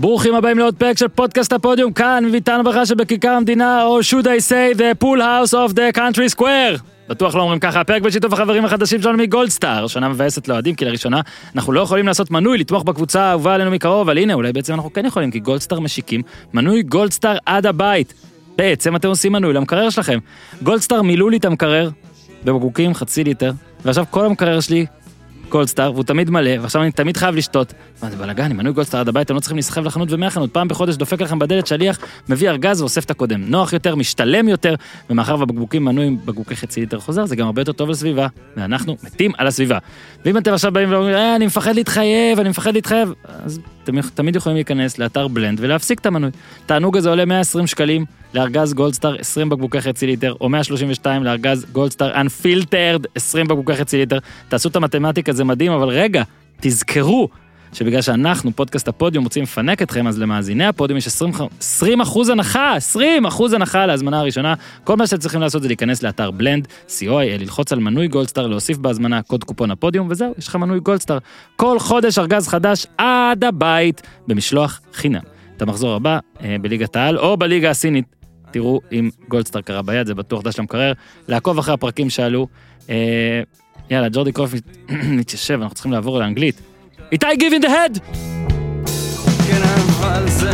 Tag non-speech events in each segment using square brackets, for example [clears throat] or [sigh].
ברוכים הבאים לעוד פרק של פודקאסט הפודיום כאן מביתן הברכה שבכיכר המדינה או should I say the pool house of the country square. בטוח לא אומרים ככה, הפרק בשיתוף החברים החדשים שלנו מגולדסטאר, שנה מבאסת לאוהדים כי לראשונה אנחנו לא יכולים לעשות מנוי לתמוך בקבוצה האהובה עלינו מקרוב, אבל הנה אולי בעצם אנחנו כן יכולים כי גולדסטאר משיקים מנוי גולדסטאר עד הבית. בעצם אתם עושים מנוי למקרר שלכם. גולדסטאר מילאו לי את המקרר בבקבוקים חצי ליטר, ועכשיו כל המקרר שלי גולדסטאר, והוא תמיד מלא, ועכשיו אני תמיד חייב לשתות. מה זה בלאגן, עם מנוי גולדסטאר עד הבית, אתם לא צריכים להיסחב לחנות ומהחנות, פעם בחודש דופק לכם בדלת שליח, מביא ארגז ואוסף את הקודם. נוח יותר, משתלם יותר, ומאחר והבקבוקים מנויים בקבוקי חצי ליטר חוזר, זה גם הרבה יותר טוב לסביבה, ואנחנו מתים על הסביבה. ואם אתם עכשיו באים ואומרים, אה, אני מפחד להתחייב, אני מפחד להתחייב, אז אתם תמיד יכולים להיכנס לאתר בלנד ולהפסיק את המנוי. תענוג הזה עולה 120 שקלים לארגז גולדסטאר 20 בקבוקי חצי ליטר, או 132 לארגז גולדסטאר Unfiltered 20 בקבוקי חצי ליטר. תעשו את המתמטיקה, זה מדהים, אבל רגע, תזכרו שבגלל שאנחנו, פודקאסט הפודיום, רוצים לפנק אתכם, אז למאזיני הפודיום יש 20, 20 אחוז הנחה, 20 אחוז הנחה להזמנה הראשונה. כל מה שאתם צריכים לעשות זה להיכנס לאתר בלנד, co.il, ללחוץ על מנוי גולדסטאר, להוסיף בהזמנה קוד קופון הפודיום, וזהו, יש לך מנוי גולדסטאר. כל חודש ארגז חדש עד הבית, במשלוח חינם. את המחזור הבא אה, בליגת העל או בליגה הסינית. תראו אם גולדסטאר קרה ביד, זה בטוח דש למקרר. לעקוב אחרי הפרקים שעלו. אה, יאללה, ג'ורדי קרוף [clears throat] מתיישב, אנחנו צריכים לעבור לאנגלית. איתי גיב אין דה הד! כן, אבל זה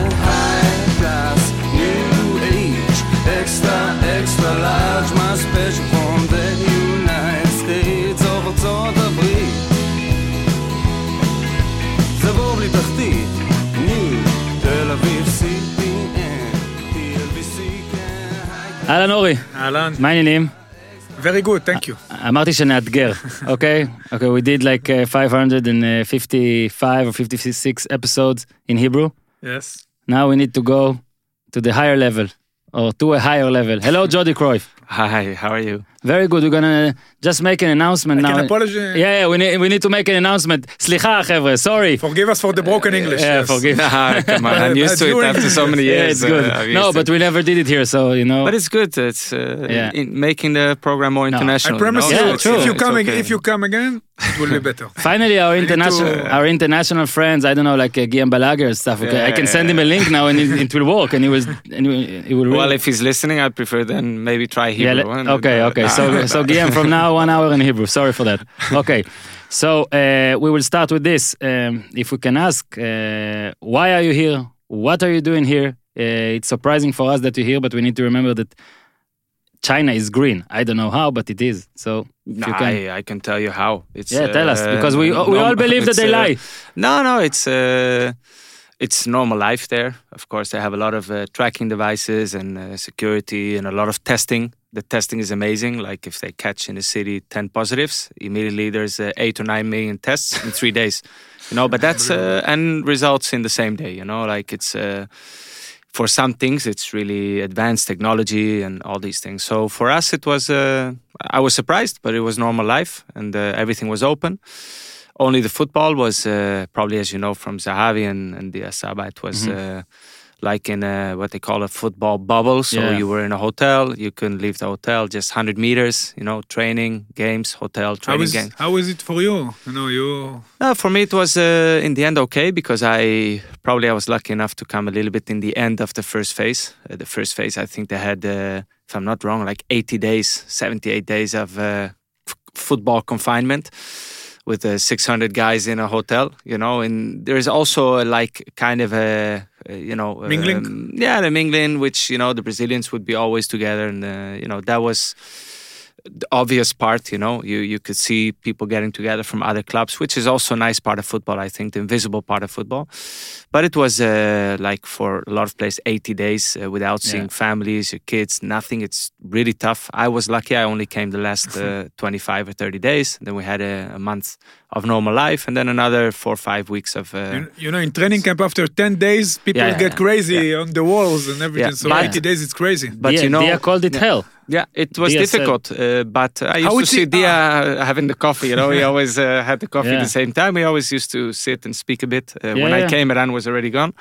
extra, extra large, אהלן אורי. אהלן. מה העניינים? Very good, thank you. אמרתי שנאתגר, [laughs] אוקיי? אוקיי, we did like uh, 555 or 56 episodes in Hebrew. Yes. Now we need to go to the higher level, or to a higher level. Hello, Jordi Cruyff. Hi, how are you? Very good, we're gonna just make an announcement I now. Can apologize. Yeah, yeah, we need, we need to make an announcement. Slicha חבר'ה, sorry. Forgive us for the broken uh, English. Yeah, yes. forgive. [laughs] Ah, come on, I'm [laughs] used to it after so many [laughs] years. Yeah, it's good. Uh, no, but we never did it here, so, you know. But it's good. It's uh, yeah. in, making the program more no. international. I promise you, know? yeah, true. if you come, okay. if you come again, it will be better. Finally, our international to, uh, our international friends, I don't know, like uh, Guillem Balagué and stuff. Okay? Yeah, I can send him a link now, and it, it will work, and he was, and it will. Well, if he's listening, I prefer then maybe try here. Yeah, eh? okay, okay. So, so Guillem, from now one hour in Hebrew. Sorry for that. Okay, so uh, we will start with this. Um, if we can ask, uh, why are you here? What are you doing here? Uh, it's surprising for us that you're here, but we need to remember that China is green. I don't know how, but it is. So, Nah, can, I, I can tell you how. It's yeah, tell us uh, because we we no- all believe that they uh, lie. No, no, it's uh, it's normal life there. Of course, they have a lot of uh, tracking devices and uh, security and a lot of testing. The testing is amazing. Like if they catch in the city ten positives, immediately there's uh, eight or nine million tests in three [laughs] days. You know, but that's uh, and results in the same day. You know, like it's. Uh, for some things, it's really advanced technology and all these things. So for us, it was, uh, I was surprised, but it was normal life and uh, everything was open. Only the football was uh, probably, as you know, from Zahavi and, and Dia Saba, it was uh, like in a, what they call a football bubble. So Yeah. you were in a hotel, you couldn't leave the hotel, just 100 meters, you know, training, games, hotel, How training, is game. how is it for you? You know, you Uh, for me, it was uh, in the end okay because I probably I was lucky enough to come a little bit in the end of the first phase. Uh, the first phase, I think they had, uh, if I'm not wrong, like 80 days, 78 days of uh, football confinement with uh, 600 guys in a hotel. You know, and there's also uh, like kind of a uh, you know Mingling? um, yeah, the mingling, which you know the Brazilians would be always together, and uh, you know that was the obvious part you know you you could see people getting together from other clubs which is also a nice part of football i think the invisible part of football but it was uh, like for a lot of players 80 days uh, without seeing Yeah. families your kids nothing it's really tough i was lucky i only came the last [laughs] uh, 25 or 30 days then we had a, a month of normal life and then another four or five weeks of uh, you, you know in training camp after 10 days people Yeah, get yeah, crazy on the walls and everything. Yeah, So but- 80 days it's crazy. but Dia, you know Dia called it yeah. hell. Yeah, it was said- difficult, uh, but I used How to would see Dia uh, having the coffee. You know, he [laughs] always uh, had the coffee Yeah. at the same time. We always used to sit and speak a bit. Uh, Yeah, when I came, Eran was already gone.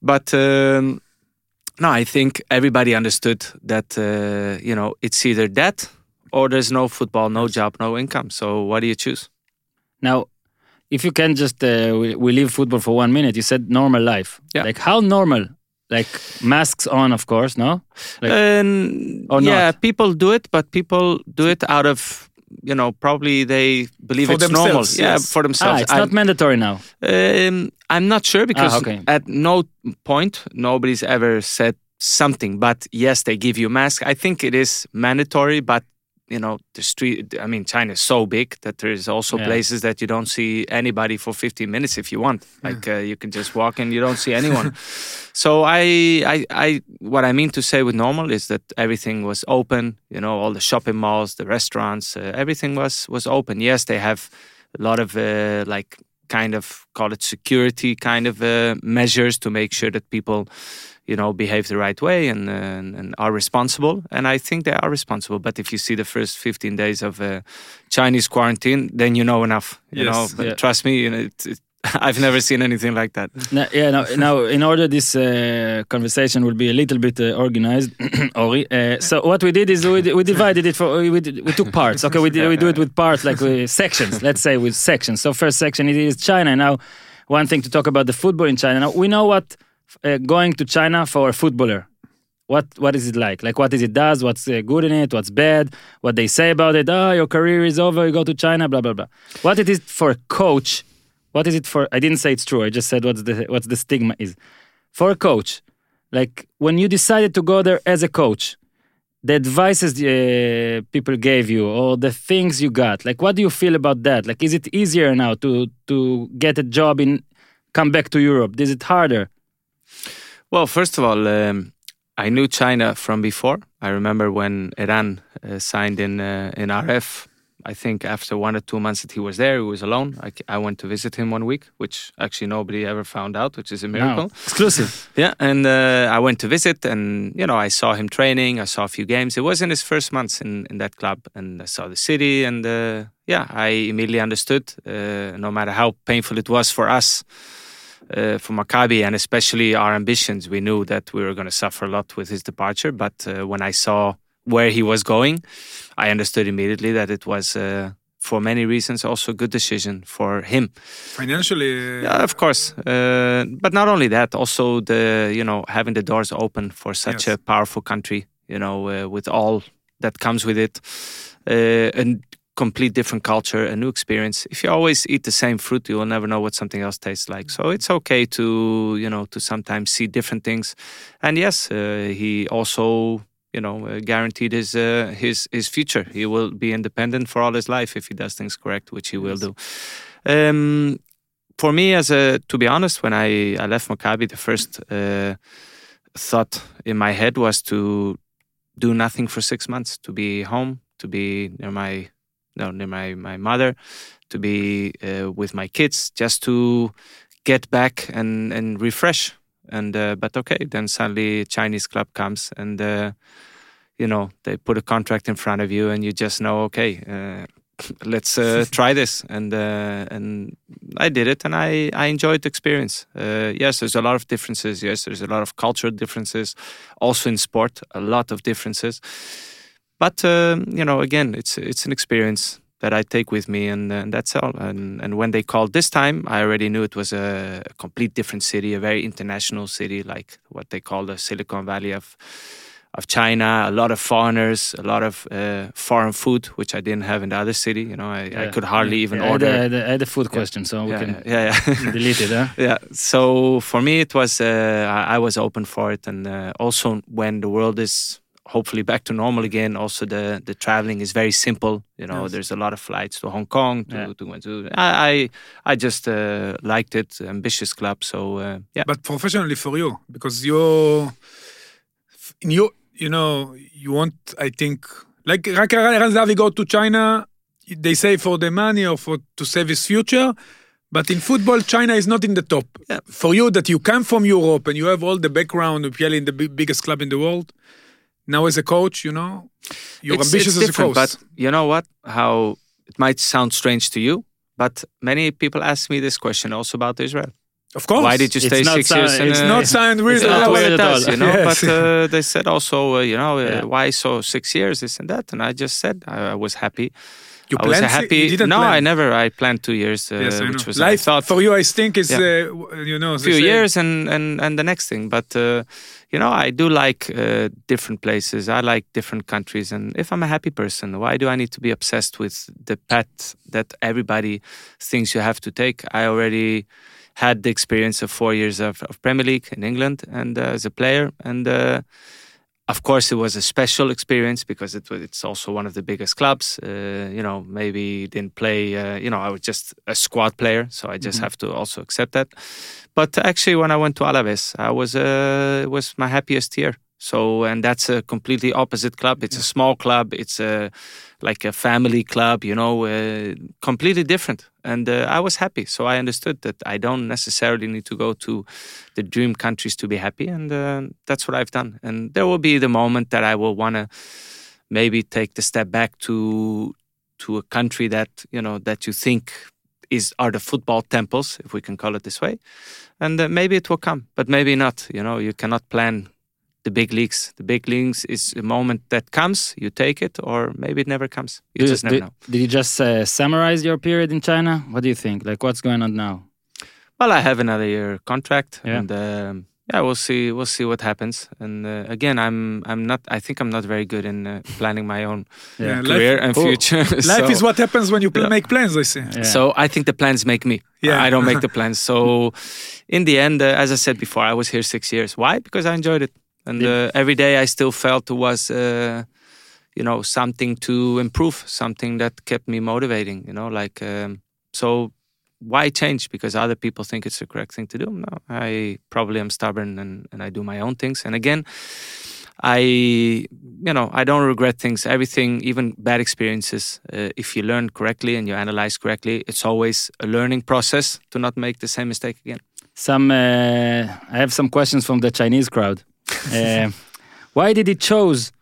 But um, no, I think everybody understood that uh, you know it's either that or there's no football, no job, no income. So what do you choose? Now, if you can just uh, we, we leave football for one minute. You said normal life. Yeah. Like how normal? Like masks on, of course. No. Like, yeah, not? people do it, but people do it out of you know probably they believe For it's normal. themselves, Yeah, for themselves. ah, it's I'm- not mandatory now. Um, I'm not sure because Ah, okay. at no point nobody's ever said something. But yes, they give you a mask. I think it is mandatory, but you know the street. I mean, China is so big that there is also Yeah. places that you don't see anybody for 15 minutes if you want. Like uh, you can just walk and you don't see anyone. [laughs] so I, I, I, what I mean to say with normal is that everything was open. You know, all the shopping malls, the restaurants, uh, everything was was open. Yes, they have a lot of uh, like kind of call it security kind of uh, measures to make sure that people you know behave the right way and, uh, and and are responsible and i think they are responsible but if you see the first 15 days of uh, chinese quarantine then you know enough you Yes. know but Yeah. trust me you know, it, it, [laughs] i've never seen anything like that No, yeah, now, now in order this uh, conversation will be a little bit uh, organized, [clears throat] Ori. Uh, so what we did is we, we divided it for we, did, we took parts. Okay, we did, we do it with parts like with sections. Let's say with sections. So first section it is China. Now, one thing to talk about the football in China. Now we know what uh, going to China for a footballer. What what is it like? Like what is it does? What's uh, good in it? What's bad? What they say about it? Oh, your career is over. You go to China. Blah blah blah. What it is for a coach what is it for i didn't say it's true i just said what's the what's the stigma is for a coach like when you decided to go there as a coach the advices uh, people gave you or the things you got like what do you feel about that like is it easier now to to get a job in come back to europe is it harder Well, first of all, um, I knew China from before. I remember when Eran uh, signed in uh, in R&F. I think after one or two months that he was there, he was alone. I went to visit him one week, which actually nobody ever found out, which is a miracle. Exclusive [laughs] Yeah, and uh, I went to visit, and you know, I saw him training. I saw a few games. It was in his first months in, in that club, and I saw the city, and uh, yeah, I immediately understood. Uh, no matter how painful it was for us, uh, for Maccabi, and especially our ambitions, we knew that we were going to suffer a lot with his departure. But uh, when I saw where he was going, I understood immediately that it was. Uh, for many reasons, also a good decision for him. Financially, uh, Yeah, of course. Uh, but not only that, also the you know having the doors open for such Yes. a powerful country. You know, uh, with all that comes with it, uh, a complete different culture, a new experience. If you always eat the same fruit, you will never know what something else tastes like. So it's okay to you know to sometimes see different things. And yes, uh, he also you know uh, guaranteed his uh, his his future. He will be independent for all his life if he does things correct, which he will do. Um, for me, as a to be honest, when I, I left Maccabi, the first uh, thought in my head was to do nothing for six months, to be home, to be near my no near my my mother, to be uh, with my kids, just to get back and and refresh. And uh, but okay, then suddenly Chinese club comes and. Uh, you know they put a contract in front of you and you just know okay uh, [laughs] let's uh, [laughs] try this and uh, and I did it and I I enjoyed the experience uh, yes there's a lot of differences yes there's a lot of cultural differences also in sport a lot of differences but um, you know again it's it's an experience that I take with me and, and that's all and and when they called this time I already knew it was a, a complete different city a very international city like what they call the Silicon Valley of of China, a lot of foreigners, a lot of uh, foreign food, which I didn't have in the other city. You know, I, I could hardly even Yeah, I had order. I had a- I had a food question so we yeah, can yeah, yeah. [laughs] delete it huh? [laughs] yeah. So for me, it was uh, I, I was open for it, and uh, also when the world is hopefully back to normal again, also the the traveling is very simple. You know, Yes. there's a lot of flights to Hong Kong to Yeah. to Guangzhou. I I, I just uh, liked it, ambitious club. So uh, yeah. but professionally for you because you're in you you know you want I think like Eran Zahavi go to China they say for the money or for to save his future but in football China is not in the top Yeah. for you that you come from Europe and you have all the background of playing in the big, biggest club in the world now as a coach you know you're It's- ambitious it's as a coach But you know what? How it might sound strange to you, but many people ask me this question also about Israel. of course Why did you stay six so- years? it's it's a- not sound It's really not Yeah, the well, at does, all. you know. [laughs] Yes. But uh, they said also, uh, you know, uh, Yeah. why so six years, this and that, and I just said I, I was happy. You I was planned? happy. You didn't no, plan. I never. I planned two years, uh, yes, which know. was I life thought for you. I think is Yeah. uh, you know a few say- years and and and the next thing. But uh, you know, I do like uh, different places. I like different countries, and if I'm a happy person, why do I need to be obsessed with the path that everybody thinks you have to take? I already had the experience of four years of, of Premier League in England and uh, as a player, and uh, of course it was a special experience because it was, it's also one of the biggest clubs. Uh, you know, maybe didn't play. Uh, you know, I was just a squad player, so I just have to also accept that. But actually, when I went to Alaves, I was uh, it was my happiest year. So, and that's a completely opposite club. It's a small club. It's a like a family club. You know, uh, completely different. And uh, I was happy. So I understood that I don't necessarily need to go to the dream countries to be happy, and uh, that's what I've done. And there will be the moment that I will want to maybe take the step back to to a country that you know that you think is are the football temples, if we can call it this way, and uh, maybe it will come, but maybe not. You know, you cannot plan the big leagues. The big leagues is a moment that comes, you take it, or maybe it never comes. You Did- just never did, know. did you just uh, summarize your period in China? What do you think? Like, what's going on now? Well, I have another year contract, Yeah. and um, yeah, we'll see. We'll see what happens. And uh, again, I'm I'm not. I think I'm not very good in uh, planning my own Yeah, life- career and Cool. future. [laughs] Life is what happens when you pl- Yeah. make plans. I see. Yeah. So I think the plans make me. Yeah. I don't make the [laughs] plans. So in the end, uh, as I said before, I was here six years. Why? Because I enjoyed it, and Did- uh, every day I still felt it was, uh, you know, something to improve, something that kept me motivating. You know, like um, so. Why change? Because other people think it's the correct thing to do. No, I probably am stubborn and, and I do my own things. And again, I, you know, I don't regret things. Everything, even bad experiences, uh, if you learn correctly and you analyze correctly, it's always a learning process to not make the same mistake again. Some, uh, I have some questions from the Chinese crowd. Uh, [laughs] why did he chose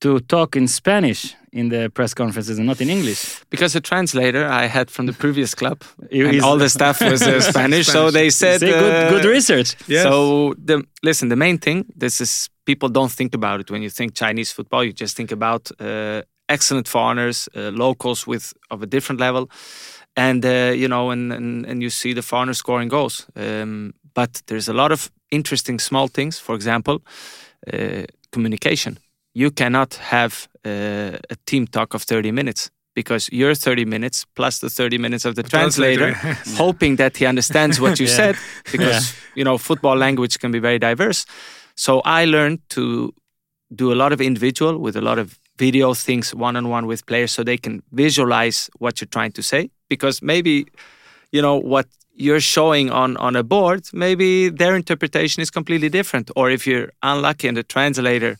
to talk in Spanish in the press conferences and not in English? Because the translator I had from the previous club, [laughs] and all the staff was uh, [laughs] Spanish, so they said, Say good, uh, good research. Yes. So the listen, the main thing, this is people don't think about it when you think Chinese football. You just think about uh, excellent foreigners, uh, locals with of a different level, and uh, you know, and, and and you see the foreigners scoring goals. Um, but there's a lot of interesting small things. For example, uh, communication. You cannot have uh, a team talk of 30 minutes because your 30 minutes plus the 30 minutes of the translator, translator, [laughs] hoping that he understands what you [laughs] Yeah. said because you know football language can be very diverse so i learned to do a lot of individual with a lot of video things one on one with players so they can visualize what you're trying to say because maybe you know what you're showing on on a board maybe their interpretation is completely different. Or if you're unlucky and the translator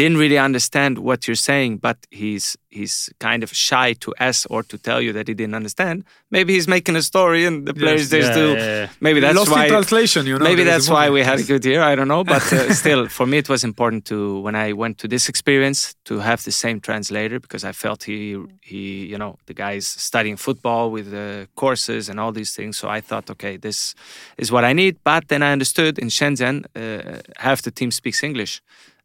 didn't really understand what you're saying but he's he's kind of shy to ask or to tell you that he didn't understand maybe he's making a story and the players just Yeah, do yeah, yeah. maybe that's Lost why translation, you know. maybe that's why we had a good year. I don't know, but uh, [laughs] still, for me, it was important to when I went to this experience to have the same translator because I felt he he you know the guy's studying football with the courses and all these things. So I thought, okay, this is what I need. But then I understood in Shenzhen, uh, half the team speaks English,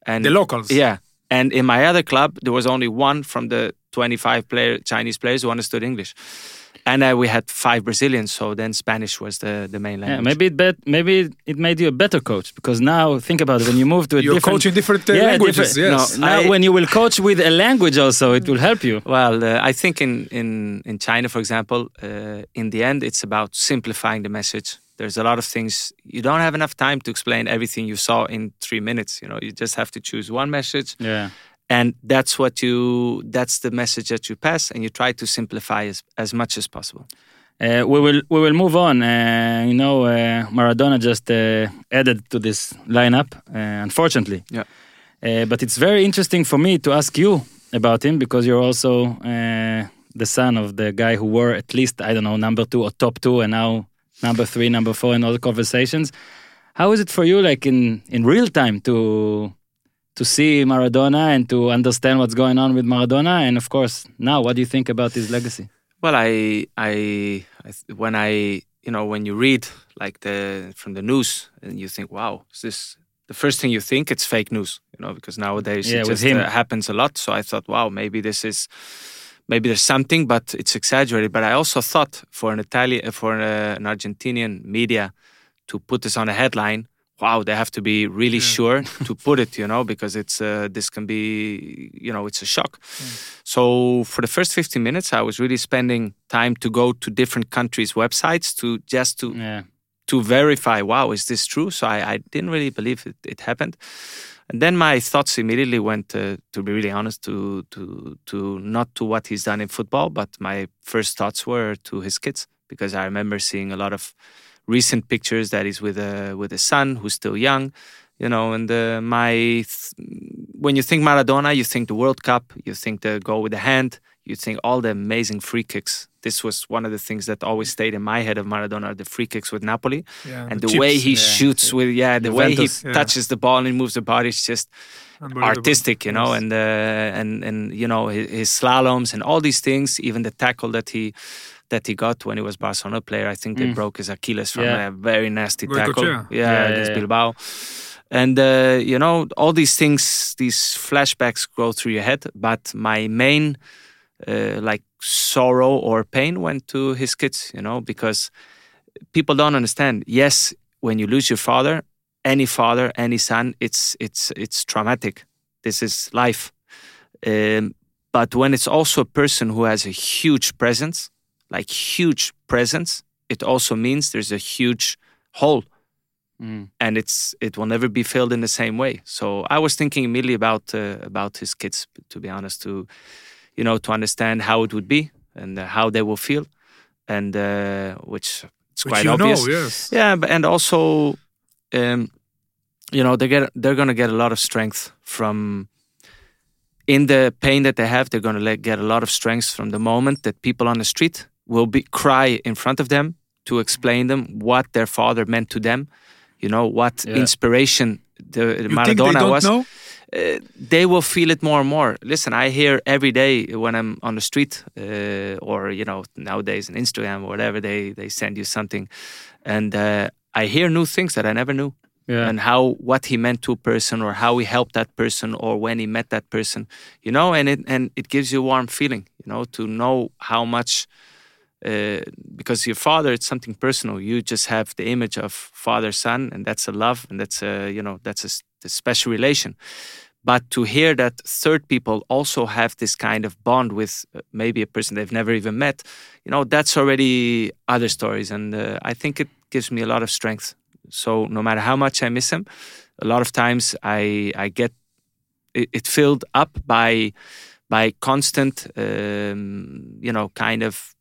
and the locals. yeah. And in my other club, there was only one from the 25 player Chinese players who understood English. And uh, we had five Brazilians, so then Spanish was the, the main language. Yeah, maybe it bet, maybe it made you a better coach because now think about it when you move to a You're different coaching different uh, Yeah, languages. different- Yes. now I- when you will coach with a language also it will help you. Well, uh, I think in, in, in China, for example, uh, in the end, it's about simplifying the message. There's a lot of things you don't have enough time to explain everything you saw in three minutes. You know, you just have to choose one message, Yeah. and that's what you that's the message that you pass, and you try to simplify as, as much as possible. Uh, we will we will move on. Uh, you know, uh, Maradona just uh, added to this lineup, uh, unfortunately. Yeah. Uh, but it's very interesting for me to ask you about him because you're also uh, the son of the guy who were at least I don't know number two or top two, and now number three, number four in all the conversations. How is it for you, like in in real time, to to see Maradona and to understand what's going on with Maradona? And of course, now, what do you think about his legacy? Well, I, I, I when I, you know, when you read like the from the news and you think, wow, is this the first thing you think? It's fake news, you know, because nowadays Yeah, it just him. uh, happens a lot. So I thought, wow, maybe this is maybe there's something, but it's exaggerated. But I also thought for an Italian, for uh, an Argentinian media to put this on a headline, wow, they have to be really sure [laughs] to put it, you know, because it's uh, this can be, you know, it's a shock. So for the first 15 minutes, I was really spending time to go to different countries' websites to just to Yeah. to verify, wow, is this true? So I, I didn't really believe it, it happened. And then my thoughts immediately went, uh, to be really honest, to to to not to what he's done in football, but my first thoughts were to his kids because I remember seeing a lot of recent pictures that he's with a with a son who's still young, you know. And uh, my th- when you think Maradona, you think the World Cup, you think the goal with the hand, you think all the amazing free kicks. This was one of the things that always stayed in my head of Maradona: the free kicks with Napoli Yeah, and the the way chips, he yeah. shoots with yeah the way he yeah. touches the ball and moves the body is just artistic you know Yes. and uh, and and you know his, his slaloms and all these things even the tackle that he that he got when he was Barcelona player I think they Mm. broke his Achilles from Yeah. a very nasty Goicoechea. tackle yeah, Yeah, against yeah, yeah. Bilbao and uh, you know all these things these flashbacks go through your head but my main uh, like sorrow or pain went to his kids you know because people don't understand yes when you lose your father any father any son it's it's it's traumatic this is life um, but when it's also a person who has a huge presence like huge presence it also means there's a huge hole Mm. and it's it will never be filled in the same way. So I was thinking immediately about uh, about his kids, to be honest, to you know to understand how it would be and uh, how they will feel, and uh, which it's Which quite obvious. know, yes. Yeah, but, and also, um, you know, they get they're gonna get a lot of strength from in the pain that they have. They're gonna let, get a lot of strength from the moment that people on the street will be cry in front of them to explain them what their father meant to them. You know what Yeah. inspiration the, You Maradona don't was know? Uh, they will feel it more and more. Listen, I hear every day when I'm on the street, uh, or you know nowadays on Instagram or whatever, they they send you something, and uh, I hear new things that I never knew, Yeah. and how what he meant to a person, or how he helped that person, or when he met that person, you know, and it and it gives you a warm feeling, you know, to know how much. Uh, because your father, it's something personal. You just have the image of father son, and that's a love, and that's a you know that's a, special relation. But to hear that third people also have this kind of bond with uh, maybe a person they've never even met you know that's already other stories. And uh, i think it gives me a lot of strength. So no matter how much i miss him a lot of times i i get it, it filled up by by constant um, you know kind of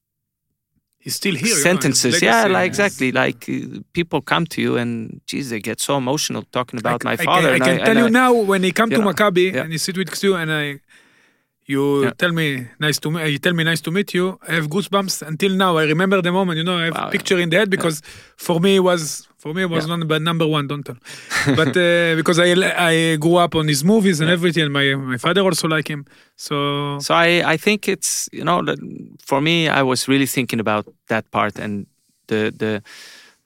He's still here. you know, sentences yeah like exactly like uh, people come to you and geez they get so emotional talking about I, my I father Can, I and can tell and you now when he come to know, Maccabi yeah. and he sit with you and I, you Yeah. tell me nice to meet. You tell me nice to meet you. I have goosebumps until now. I remember the moment. You know, I have Wow, picture in the head because for me it was for me it was Yeah. number number one. Don't tell, but uh, [laughs] because I I grew up on his movies and everything. And my my father also like him. So So I, I think it's you know that for me I was really thinking about that part and the the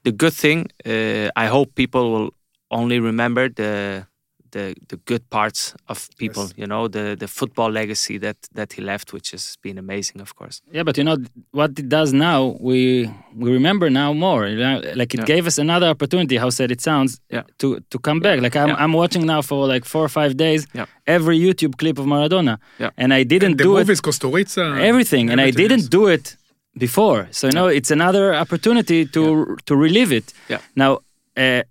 the good thing. Uh, I hope people will only remember the the the good parts of people. Yes. You know the the football legacy that that he left, which has been amazing, of course. Yeah, but you know what it does now. We we remember now more. You know, like it Yeah. gave us another opportunity. How sad it sounds. Yeah. To to come back. Like I'm Yeah. I'm watching now for like four or five days. Yeah. Every YouTube clip of Maradona. Yeah. And I didn't the do it. movies Kusturica, everything, and I didn't yes. do it before. So you know, it's another opportunity to to relive it. Yeah. Now, uh,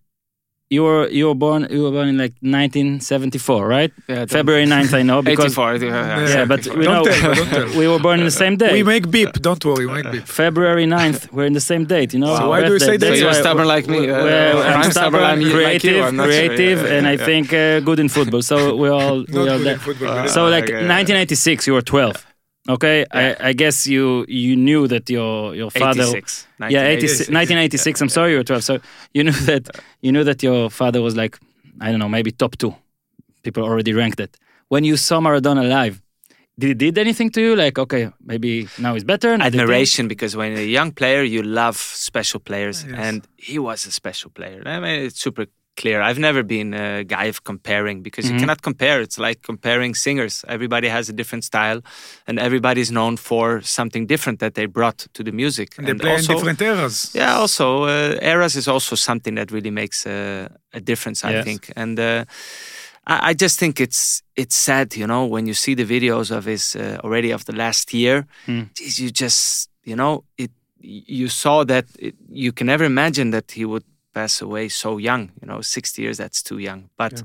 you were you were born you were born in like 1974, right? Yeah, February [laughs] 9th, I know because 84. Yeah, yeah, but we know tell, we were born in the same day. We make beep. Don't worry, we make beep. [laughs] February 9th, we're in the same date, you know. So why do you say that? So you're stubborn like me. Uh, Well, I'm, I'm stubborn, stubborn, I'm like creative, you, I'm not sure. creative, Yeah, and I yeah. think uh, good in football. So we all we Not all good there. in football. Uh, So like okay. 1986, you were 12. Okay, I, I guess you you knew that your your father. 86. Yeah, 86. 86, 1986. I'm sorry, you were 12. So you knew that you knew that your father was like I don't know, maybe top two. People already ranked it. When you saw Maradona live, did he did anything to you? Like, okay, maybe now he's better. now they think- admiration because when you're a young player you love special players Yes. and he was a special player i mean it's super clear. I've never been a guy of comparing because Mhm. you cannot compare. It's like comparing singers. Everybody has a different style, and everybody's known for something different that they brought to the music. And they play also, in different eras. yeah, also uh, eras is also something that really makes uh, a difference, I Yes. think. And uh, I, I just think it's it's sad, you know, when you see the videos of his uh, already of the last year. Mm. geez, you just you know it. You saw that it, you can never imagine that he would pass away so young. You know, sixty years that's too young. But Yeah.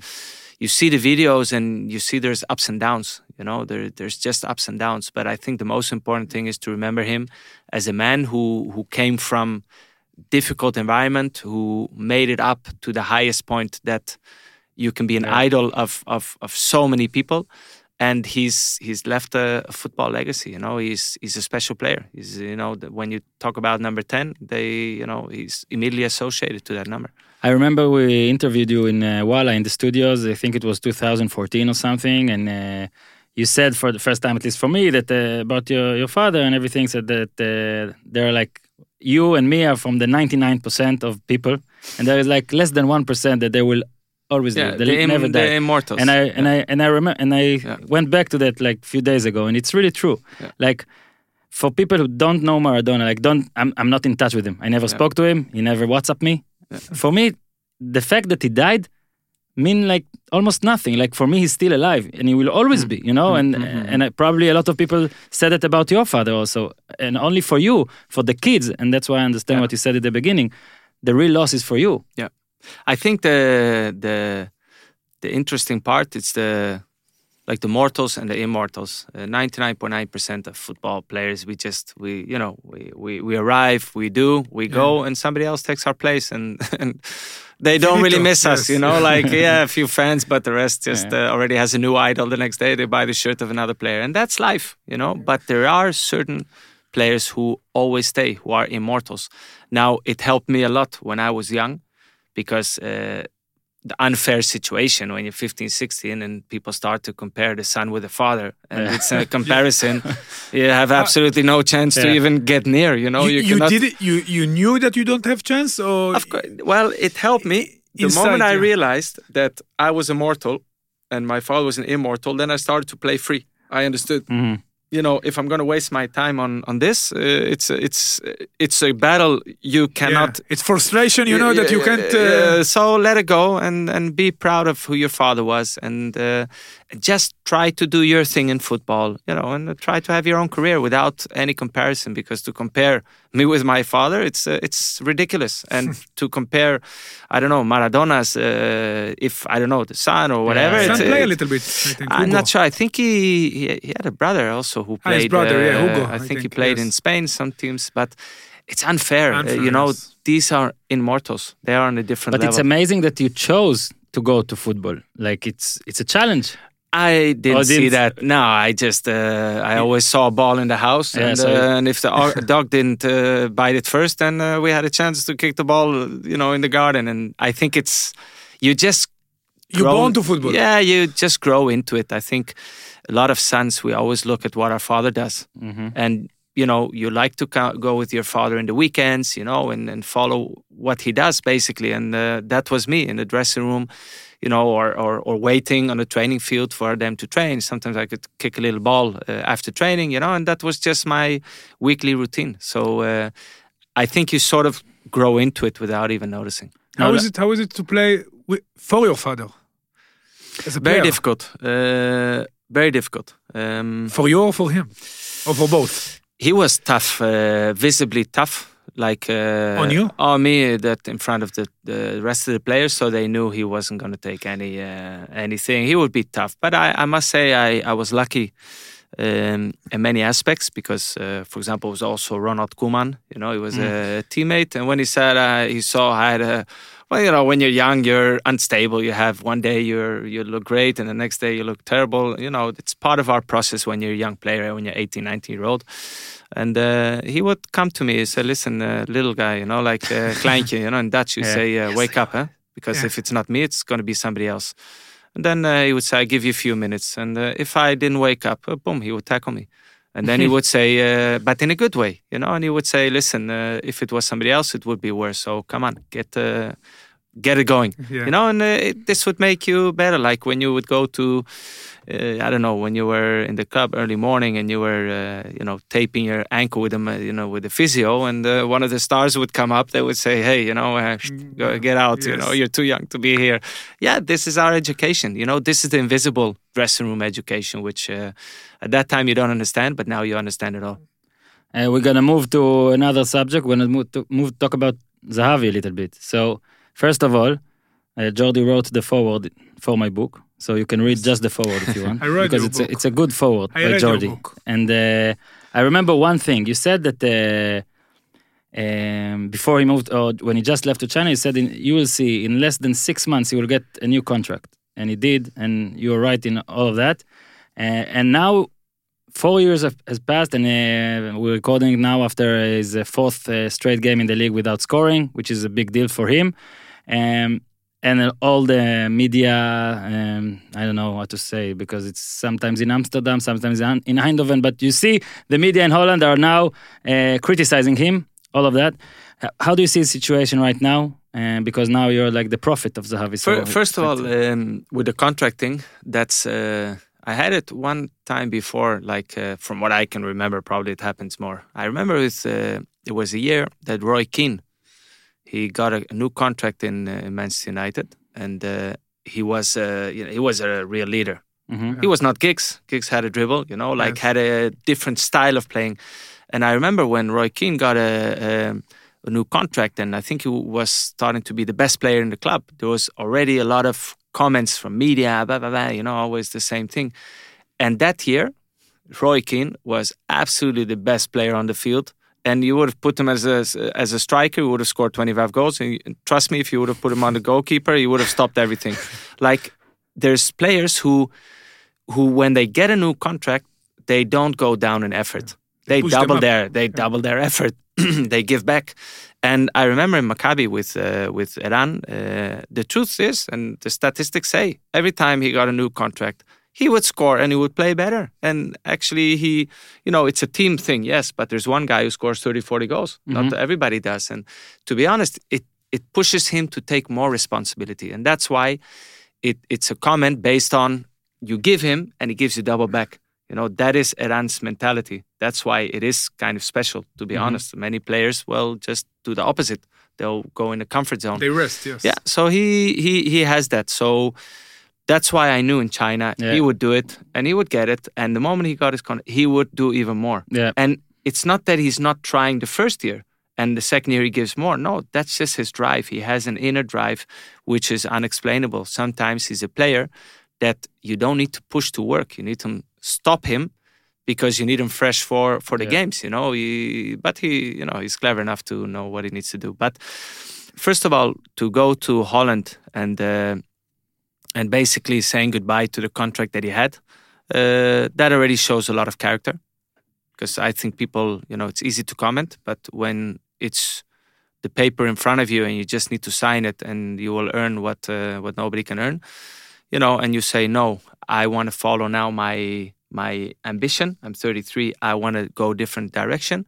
you see the videos and you see there's ups and downs. You know, there there's just ups and downs. But I think the most important thing is to remember him as a man who who came from difficult environment, who made it up to the highest point that you can be an Yeah. idol of, of of so many people. And he's he's left a, football legacy. You know, he's he's a special player. He's you know when you talk about number ten, they you know he's immediately associated to that number. I remember we interviewed you in uh, Walla in the studios. I think it was 2014 or something, and uh, you said for the first time, at least for me, that uh, about your your father and everything. Said that uh, they're like you and me are from the 99% of people, and there is like less than one percent that they will always Yeah, live. They the, im- never the die. immortals. and I and I and I remember and I Yeah. went back to that like a few days ago, and it's really true. Yeah. Like for people who don't know Maradona, like don't I'm I'm not in touch with him. I never Yeah. spoke to him. He never WhatsApp me. Yeah. For me, the fact that he died mean like almost nothing. Like for me, he's still alive, and he will always Mm. be. You know, and Mhm. and I, probably a lot of people said that about your father also, and only for you, for the kids, and that's why I understand Yeah. what you said at the beginning. The real loss is for you. I think the the the interesting part is the like the mortals and the immortals. Ninety nine point nine percent of football players, we just we you know we we, we arrive, we do, we go, and somebody else takes our place, and, [laughs] and they don't really miss us. You know, like [laughs] yeah, a few fans, but the rest just Yeah. uh, already has a new idol. The next day they buy the shirt of another player, and that's life. You know, but there are certain players who always stay, who are immortals. Now it helped me a lot when I was young because uh, the unfair situation when you're 15 16 and people start to compare the son with the father and Yeah. it's [laughs] a comparison [laughs] you have absolutely no chance to even get near you know you, you cannot- did it. You you knew that you don't have chance, or of course well it helped me the Inside, moment i yeah. realized that i was immortal and my father was an immortal then i started to play free i understood Mhm. You know if i'm going to waste my time on on this uh, it's it's it's a battle you cannot Yeah. It's frustration. You know that you can't. Uh, so let it go and and be proud of who your father was and uh, just try to do your thing in football you know and try to have your own career without any comparison because to compare me with my father it's uh, it's ridiculous and [laughs] to compare i don't know maradona's uh, if i don't know the son or whatever Yeah. Son play a little bit. I think. I'm not sure. I think he, he he had a brother also who Ah, played. his brother, yeah, uh, Hugo, I, I think, he think, played in. Spain some teams, but it's unfair. Uh, Unfair, you know, yes. these are immortals. They are on a different But level. it's amazing that you chose to go to football. Like it's it's a challenge. I didn't Oh, see didn't- that. No, I just uh, I always saw a ball in the house, Yeah, and, so- uh, and if the [laughs] dog didn't uh, bite it first, then uh, we had a chance to kick the ball, you know, in the garden. And I think it's you just You're born to football. Yeah, you just grow into it. I think a lot of sons we always look at what our father does, Mhm. and you know you like to go with your father in the weekends, you know, and, and follow what he does basically. And uh, that was me in the dressing room, you know, or, or or waiting on the training field for them to train. Sometimes I could kick a little ball uh, after training, you know, and that was just my weekly routine. So uh, I think you sort of grow into it without even noticing. How No, is it? How is it to play with, for your father? As a Very player? difficult. Uh, very difficult. Um, For you or for him, or for both? He was tough, uh, visibly tough. Like uh, On you? on me, that in front of the, the rest of the players, so they knew he wasn't going to take any uh, anything. He would be tough, but I, I must say I, I was lucky um, in many aspects because, uh, for example, it was also Ronald Koeman. You know, he was a teammate, and when he said uh, he saw I had a well, you know, when you're young, you're unstable. You have one day you're you look great, and the next day you look terrible. You know, it's part of our process when you're a young player, when you're 18, 19 year old. And uh, he would come to me and say, "Listen, uh, little guy, you know, like uh, [laughs] kleintje, you know, in Dutch you Yeah. say, uh, wake up, huh? Because Yeah. if it's not me, it's going to be somebody else." And then uh, he would say, "I give you a few minutes," and uh, if I didn't wake up, uh, boom, he would tackle me. And then he would say, uh, but in a good way, you know, and he would say, listen, uh, if it was somebody else, it would be worse. So come on, get, uh, get it going. Yeah. You know, and uh, it, this would make you better. Like when you would go to, uh, I don't know, when you were in the club early morning and you were, uh, you know, taping your ankle with them, uh, you know, with the physio, and uh, one of the stars would come up. They would say, "Hey, you know, uh, sh- go, get out. You know, you're too young to be here." Yeah, this is our education. You know, this is the invisible dressing room education, which uh, at that time you don't understand, but now you understand it all. Uh, we're gonna move to another subject. We're gonna move to move talk about Zahavi a little bit. So first of all, uh, Jordi wrote the forward for my book, so you can read just the forward if you [laughs] want, I read because your it's book. a, it's a good forward I by read your Jordi. book. And uh, I remember one thing you said that. Uh, um, before he moved, or when he just left to China, he said, in, "You will see in less than six months he will get a new contract," and he did, and you were right in all of that. Uh, and now four years have, has passed, and uh, we're recording now after his uh, fourth uh, straight game in the league without scoring, which is a big deal for him. Um, and uh, all the media, um, I don't know what to say because it's sometimes in Amsterdam, sometimes in in Eindhoven. But you see, the media in Holland are now uh, criticizing him. All of that. How do you see the situation right now? Uh, because now you're like the prophet of Zahavi. So Fir- First of all, um, with the contracting, that's uh, I had it one time before. Like uh, from what I can remember, probably it happens more. I remember with uh, it was a year that Roy Keane he got a, new contract in uh, Manchester United, and uh, he was uh, you know, he was a real leader. Mhm. He was not Giggs. Giggs had a dribble, you know, like Yes. had a different style of playing. And I remember when Roy Keane got a, a, a new contract, and I think he was starting to be the best player in the club. There was already a lot of comments from media, blah blah blah. You know, always the same thing. And that year, Roy Keane was absolutely the best player on the field. And you would have put him as a as a striker, he would have scored 25 goals. And trust me, if you would have put him on the goalkeeper, he would have stopped everything. [laughs] like there's players who who when they get a new contract, they don't go down in effort. They push them double their they double their effort. [clears throat] they give back. And I remember in Maccabi with uh, with Eran, uh, the truth is, and the statistics say, every time he got a new contract, he would score and he would play better. And actually, he, you know, it's a team thing, yes, but there's one guy who scores 30, 40 goals. Not mm-hmm. everybody does. And to be honest, it it pushes him to take more responsibility, and that's why it it's a comment based on you give him and he gives you double back. You know, that is Eran's mentality. That's why it is kind of special, to be mm-hmm. honest. Many players, well, just do the opposite. They'll go in the comfort zone. They rest, yes. Yeah, so he he he has that. So that's why I knew in China Yeah. he would do it and he would get it. And the moment he got his contract, he would do even more. Yeah. And it's not that he's not trying the first year and the second year he gives more. No, that's just his drive. He has an inner drive which is unexplainable. Sometimes he's a player that you don't need to push to work. You need to stop him because you need him fresh for for the Yeah. games, you know. He, but he, you know, he's clever enough to know what he needs to do. But first of all, to go to Holland and uh, and basically saying goodbye to the contract that he had, uh, that already shows a lot of character. Because I think people, you know, it's easy to comment, but when it's the paper in front of you and you just need to sign it and you will earn what uh, what nobody can earn, you know, and you say no, I want to follow now my my ambition. I'm 33. I want to go different direction.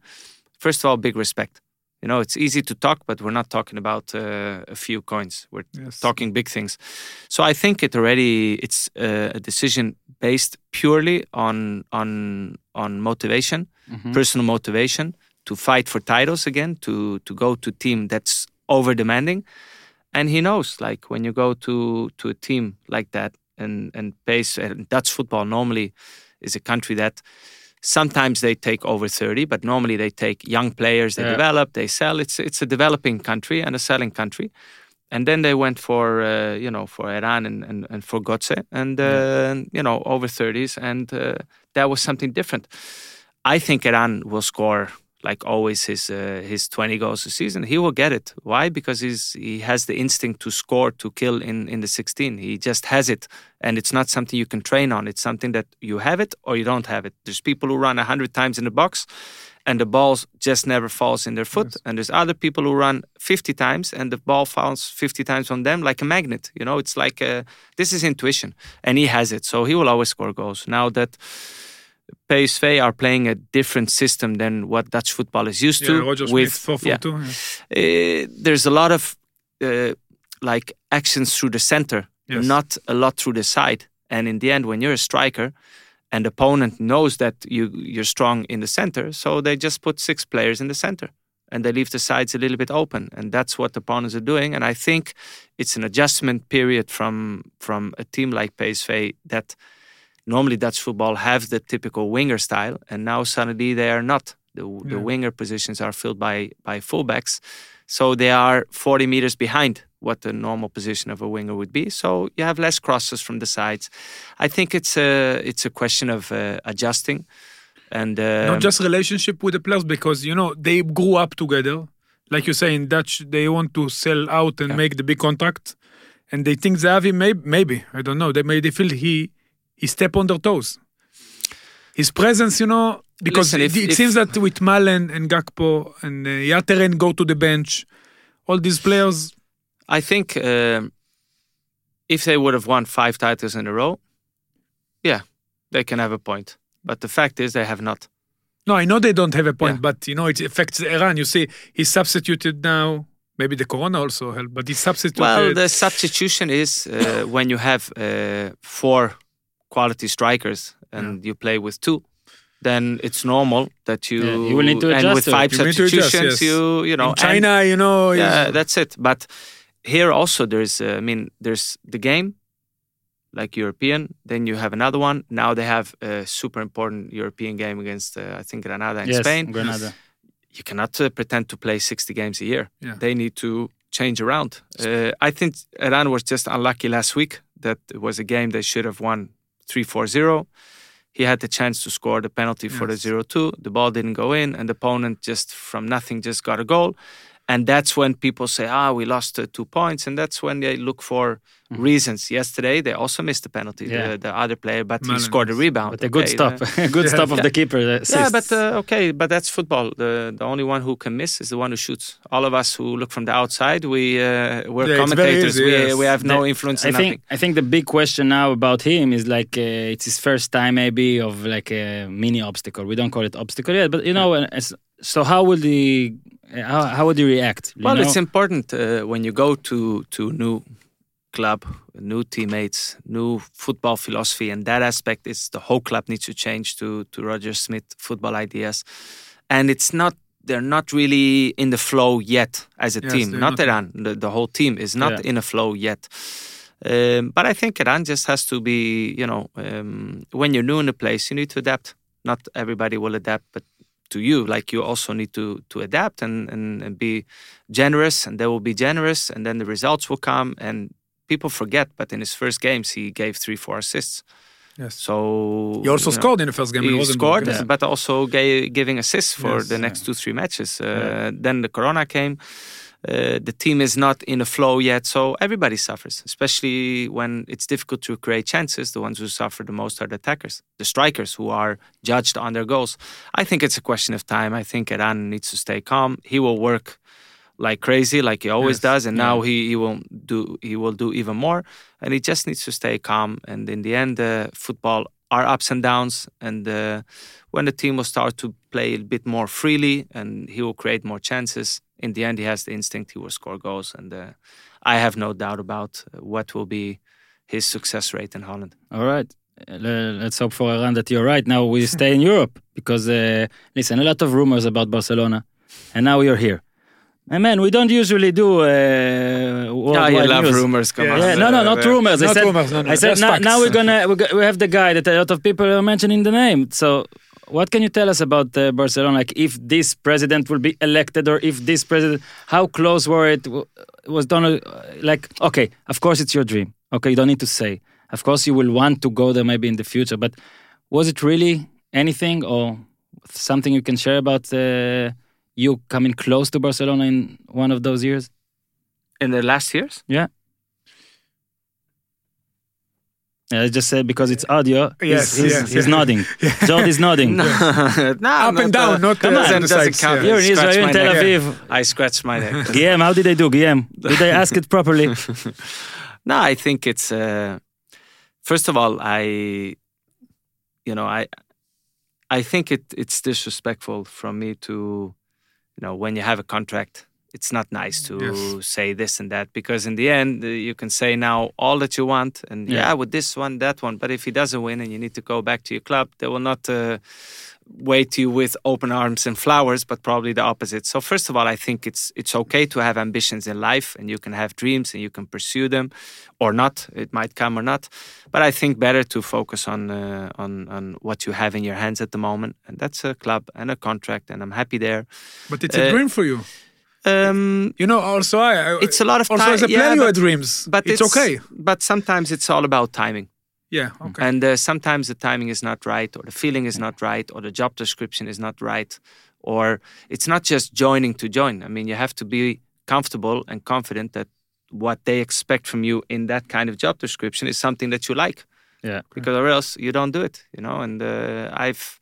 First of all, big respect. You know, it's easy to talk, but we're not talking about uh, a few coins. We're Yes. talking big things. So I think it already it's uh, a decision based purely on on on motivation, personal motivation to fight for titles again, to to go to team that's over demanding. And he knows, like when you go to to a team like that, and and pace and Dutch football normally is a country that sometimes they take over 30 but normally they take young players they Yeah. develop they sell. It's it's a developing country and a selling country. And then they went for uh, you know for Eran and, and, and for Gotze and uh, you know over 30s and uh, that was something different. I think Eran will score like always his uh, his 20 goals a season he will get it. Why? Because he's he has the instinct to score to kill in in the 16 he just has it and it's not something you can train on. It's something that you have it or you don't have it. There's people who run 100 times in the box and the ball just never falls in their foot. And there's other people who run 50 times and the ball falls 50 times on them like a magnet you know? It's like uh this is intuition and he has it so he will always score goals. Now that PSV are playing a different system than what Dutch football is used Yeah, to. Roger Schmidt, with 4 4 yeah, 2. uh, there's a lot of uh, like actions through the center, Yes. not a lot through the side. And in the end, when you're a striker, and the opponent knows that you you're strong in the center, so they just put six players in the center, and they leave the sides a little bit open, and that's what the opponents are doing. And I think it's an adjustment period from from a team like PSV that normally Dutch football have the typical winger style, and now suddenly they are not. The, the winger positions are filled by by fullbacks, so they are 40 meters behind what the normal position of a winger would be. So you have less crosses from the sides. I think it's a it's a question of uh, adjusting, and uh, not just relationship with the players because you know they grew up together like you say in dutch they want to sell out and Yeah. make the big contract and they think Zahavi maybe, maybe i don't know they may they feel he he step on their toes his presence you know because Listen, if- it, it if- seems that with Malen and Gakpo and uh, Ihattaren go to the bench all these players I think um, if they would have won five titles in a row, yeah, they can have a point. But the fact is, they have not. no i know they don't have a point Yeah. but you know it affects Eran you see he's substituted now maybe the corona also helped but he's substituted Well, the substitution is uh, when you have uh, four quality strikers and you play with two. Then it's normal that you, Yeah, you will need to and adjust with five You to adjust, substitutions yes. you you know in and- China, you know, yeah that's it but here also there's uh, i mean there's the game like european then you have another one now they have a super important european game against uh, i think granada in yes, spain Granada. you cannot uh, pretend to play 60 games a year Yeah. they need to change around uh, i think Eran was just unlucky last week that it was a game they should have won 3-4-0 he had the chance to score the penalty for Yes. the 0-2 the ball didn't go in and the opponent just from nothing just got a goal and that's when people say ah we lost uh, two points and that's when they look for reasons yesterday they also missed the penalty Mm-hmm. Yeah. the, the other player but he scored a rebound But a good Okay, stop, the- [laughs] a good stop of Yeah. the keeper. uh, yeah, but uh, okay, but that's football. The the only one who can miss is the one who shoots. All of us who look from the outside, we uh, we're commentators. easy, we yes. we have no The- influence I in think nothing. I think the big question now about him is like uh, it's his first time maybe of like a mini obstacle. We don't call it obstacle yet, but you know, as, so how would he uh, how, how would he react? you Well, know? it's important uh, when you go to to new club, new teammates, new football philosophy, and that aspect is the whole club needs to change to to Roger Schmidt football ideas, and it's not. They're not really in the flow yet as a Yes, team. Not not. Eran. The, the whole team is not Yeah. in a flow yet. Um, but I think Eran just has to be, you know, um, when you're new in a place, you need to adapt. Not everybody will adapt, but to you, like you also need to to adapt and, and, and be generous, and they will be generous, and then the results will come. And people forget, but in his first games, he gave three, four assists. yes. So He also you know, scored in the first game. he scored, yes. but also gave, giving assists for Yes, the yeah. next two, three matches. Uh, Yeah. Then the Corona came. Uh, the team is not in a flow yet, so everybody suffers, especially when it's difficult to create chances. The ones who suffer the most are the attackers, the strikers who are judged on their goals. I think it's a question of time. I think Eran needs to stay calm. He will work like crazy, like he always Yes, does, and yeah. now he, he will do he will do even more. And he just needs to stay calm. And in the end, uh, football are ups and downs. And uh, when the team will start to play a bit more freely, and he will create more chances. In the end, he has the instinct. He will score goals, and uh, I have no doubt about uh, what will be his success rate in Holland. All right. Uh, Let's hope for Eran that you're right. Now we stay in [laughs] Europe because, uh, listen, a lot of rumors about Barcelona, and now you're here. And man, we don't usually do. Uh, Yeah, you love news. rumors. Come Yeah. on. Yeah, no, no, not rumors. I said, rumors, no, no, I said now, now we're gonna we go- we have the guy that a lot of people are mentioning the name. So, what can you tell us about uh, Barcelona? Like, if this president will be elected, or if this president, how close were it? Was Donald like? Okay, of course it's your dream. Okay, you don't need to say. Of course you will want to go there maybe in the future, but was it really anything or something you can share about uh, you coming close to Barcelona in one of those years? in the last years. Yeah. Yeah, I just said because it's audio. Yes, he's, he's, yes, he's yeah. nodding. [laughs] George is nodding. [laughs] no, Up and down, not, come uh, on, on doesn't sides, count. yeah. You're in Israel, you're in my Tel neck. Aviv. I scratched my neck. [laughs] Guillem, how did they do, Guillem? Did they ask it properly? no, I think it's uh, first of all, I you know, I I think it it's disrespectful from me to you know, when you have a contract, it's not nice to Yes. say this and that because in the end uh, you can say now all that you want and Yeah. yeah. with this one that one but if he doesn't win and you need to go back to your club they will not uh, wait you with open arms and flowers but probably the opposite so first of all i think it's it's okay to have ambitions in life and you can have dreams and you can pursue them or not it might come or not but i think better to focus on uh, on on what you have in your hands at the moment and that's a club and a contract and i'm happy there But it's a Uh, dream for you. um You know, also I. I it's a lot of also time as a yeah, player, but- dreams. but it's, okay. But sometimes it's all about timing, Yeah. Okay. and uh, sometimes the timing is not right, or the feeling is not right, or the job description is not right, or it's not just joining to join. I mean, you have to be comfortable and confident that what they expect from you in that kind of job description is something that you like, Yeah. because or else you don't do it. You know, and uh, I've,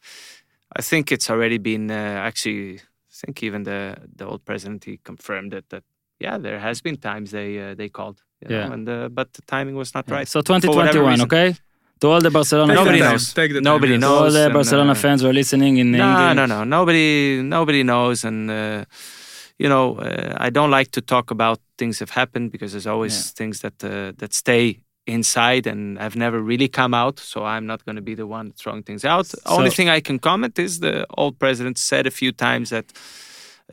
I think it's already been uh, actually. I think even the the old president he confirmed it that yeah there has been times they uh, they called you Yeah. know, and uh, but the timing was not Yeah. right So 2021, okay? To all the Barcelona Take Nobody time, knows. Take the time, Nobody. To knows. all the and, Barcelona uh, fans who are listening in no no no nobody nobody knows and uh, you know uh, I don't like to talk about things that have happened because there's always Yeah. things that uh, that stay inside and have never really come out so I'm not going to be the one throwing things out only thing I can comment is the old president said a few times that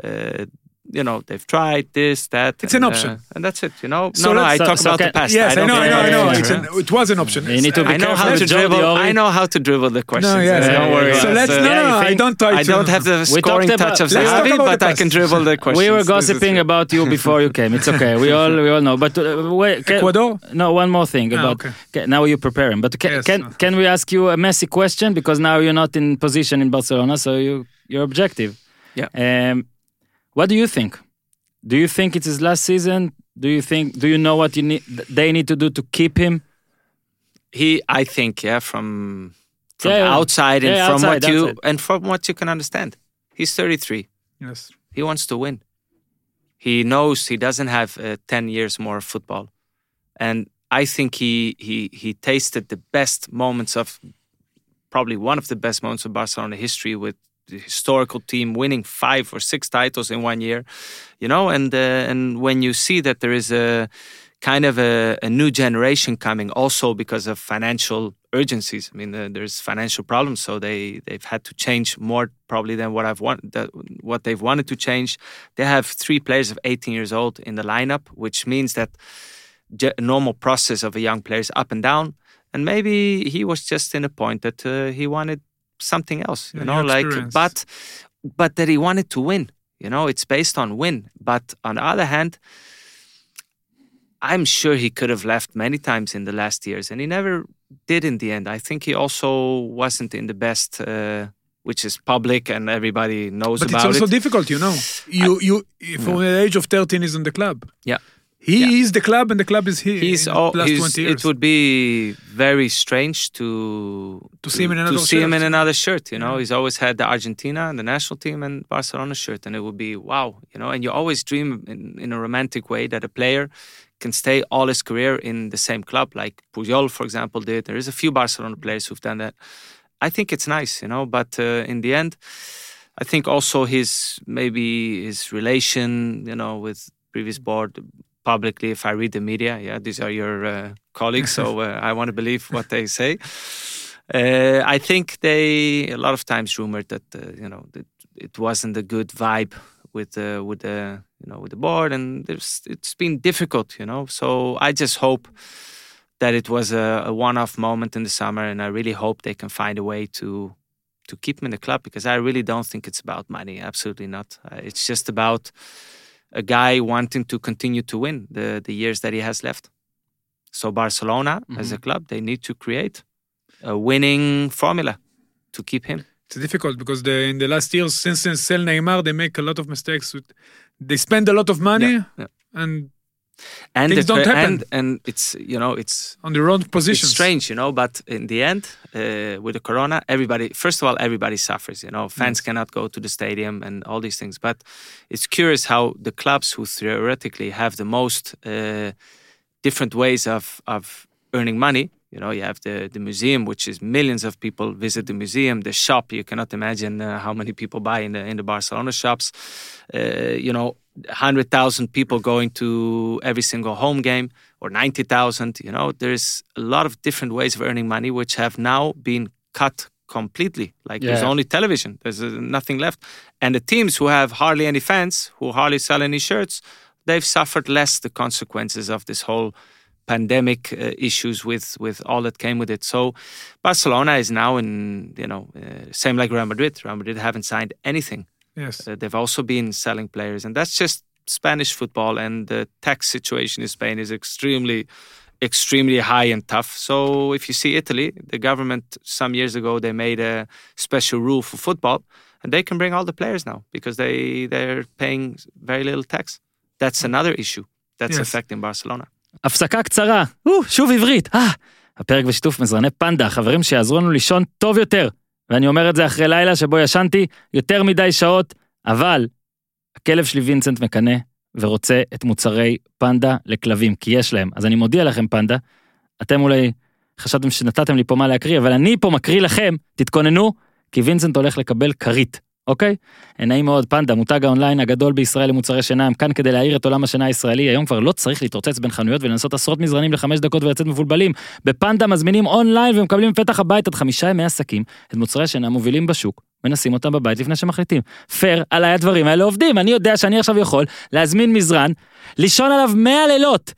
uh, you know they've tried this that It's and, an option. uh, and that's it you know So no no I so- talk so about can- the past Yes, I, don't know, I know, I know. It's an, it was an option. You need to be I know careful how to Joe dribble. Diori. I know how to dribble the questions. No, yes, uh, don't worry. So let's uh, no, no, I don't try I to. don't have the We scoring talked touch of let's Zahavi, but I can dribble the [laughs] questions. We were gossiping about you before you came. It's okay. We all we all know. But uh, wait, can, Ecuador? no, one more thing Ah, about. okay. okay, now you're preparing, but can, Yes. can can we ask you a Messi question because now you're not in position in Barcelona, so you you're objective. Yeah. Um, what do you think? Do you think it's his last season? Do you think? Do you know what you need? They need to do to keep him? He, I think, yeah, from from Yeah, the yeah. outside and Yeah, from outside, what you outside. and from what you can understand, he's 33. Yes. He wants to win. He knows he doesn't have uh, 10 years more of football, and I think he he he tasted the best moments of probably one of the best moments of Barcelona history with the historical team winning five or six titles in one year, you know, and uh, and when you see that there is a kind of a, a new generation coming, also because of financial urgencies. I mean, uh, there's financial problems, so they they've had to change more probably than what I've want that, what they've wanted to change. They have three players of 18 years old in the lineup, which means that normal process of a young player is up and down. And maybe he was just in a point that uh, he wanted something else, you Yeah, know, like experience. but but that he wanted to win. You know, it's based on win. But on the other hand, I'm sure he could have left many times in the last years, and he never did in the end. I think he also wasn't in the best, uh, which is public and everybody knows about. But it's also it. difficult, you know. You you from the age of 13 is in the club. Yeah. He Yeah. is the club and the club is here. He's, all, he's 20 years. it would be very strange to To see him in another to see him shirt. in another shirt. You know, Yeah. he's always had the Argentina and the national team and Barcelona shirt, and it would be wow. You know, and you always dream in, in a romantic way that a player can stay all his career in the same club, like Puyol, for example, did. There is a few Barcelona players who've done that. I think it's nice, you know, but uh, in the end, I think also his maybe his relation, you know, with previous board publicly. If I read the media, yeah, these are your uh, colleagues, so [laughs] uh, I want to believe what they say. Uh, I think they a lot of times rumored that uh, you know that it wasn't a good vibe with uh, with the you know with the board, and there's it's been difficult, you know. So I just hope that it was a, a one-off moment in the summer, and I really hope they can find a way to to keep him in the club because I really don't think it's about money. Absolutely not. Uh, it's just about a guy wanting to continue to win the the years that he has left. So Barcelona, as a mm-hmm. club, they need to create a winning formula to keep him. It's difficult because the, in the last years, since since sell Neymar, they make a lot of mistakes. With, they spend a lot of money Yeah, yeah. and And Things the- don't happen. and and it's you know it's on the wrong position. It's strange, you know, but in the end, uh, with the corona, everybody, first of all, everybody suffers, you know. Fans cannot go to the stadium and all these things. But it's curious how the clubs who theoretically have the most uh, different ways of, of earning money, You know, you have the, the museum, which is millions of people visit the museum. The shop, you cannot imagine uh, how many people buy in the in the Barcelona shops. Uh, you know, hundred thousand people going to every single home game, or ninety thousand. You know, there's a lot of different ways of earning money, which have now been cut completely. Like there's only television. There's uh, nothing left. And the teams who have hardly any fans, who hardly sell any shirts, they've suffered less the consequences of this whole pandemic uh, issues with with all that came with it. So Barcelona is now in you know uh, same like Real Madrid. Real Madrid haven't signed anything. Yes. Uh, they've also been selling players, and that's just Spanish football. And the tax situation in Spain is extremely, extremely high and tough. So if you see Italy, the government some years ago they made a special rule for football, and they can bring all the players now because they they're paying very little tax. That's another issue that's Yes. affecting Barcelona. הפסקה קצרה, או, שוב עברית, אה. הפרק בשיתוף מזרני פנדה, חברים שיעזרו לנו לישון טוב יותר. ואני אומר את זה אחרי לילה שבו ישנתי יותר מדי שעות, אבל הכלב שלי וינסנט מקנא ורוצה את מוצרי פנדה לכלבים, כי יש להם. אז אני מודיע לכם פנדה, אתם אולי חשבתם שנתתם לי פה מה להקריא, אבל אני פה מקריא לכם, תתכוננו, כי וינסנט הולך לקבל כרית, אוקיי? נעים מאוד, פנדה, מותג האונליין הגדול בישראל למוצרי שינה, הם כאן כדי להאיר את עולם השינה הישראלי, היום כבר לא צריך להתרוצץ בין חנויות ולנסות עשרות מזרנים לחמש דקות ולצאת מבולבלים. בפנדה מזמינים אונליין ומקבלים בפתח הבית עד חמישה ימי עסקים את מוצרי השינה מובילים בשוק, ונשים אותם בבית לפני שמחליטים. פייר, עליי הדברים האלה עובדים, אני יודע שאני עכשיו יכול להזמין מזרן, לישון עליו 100 לילות,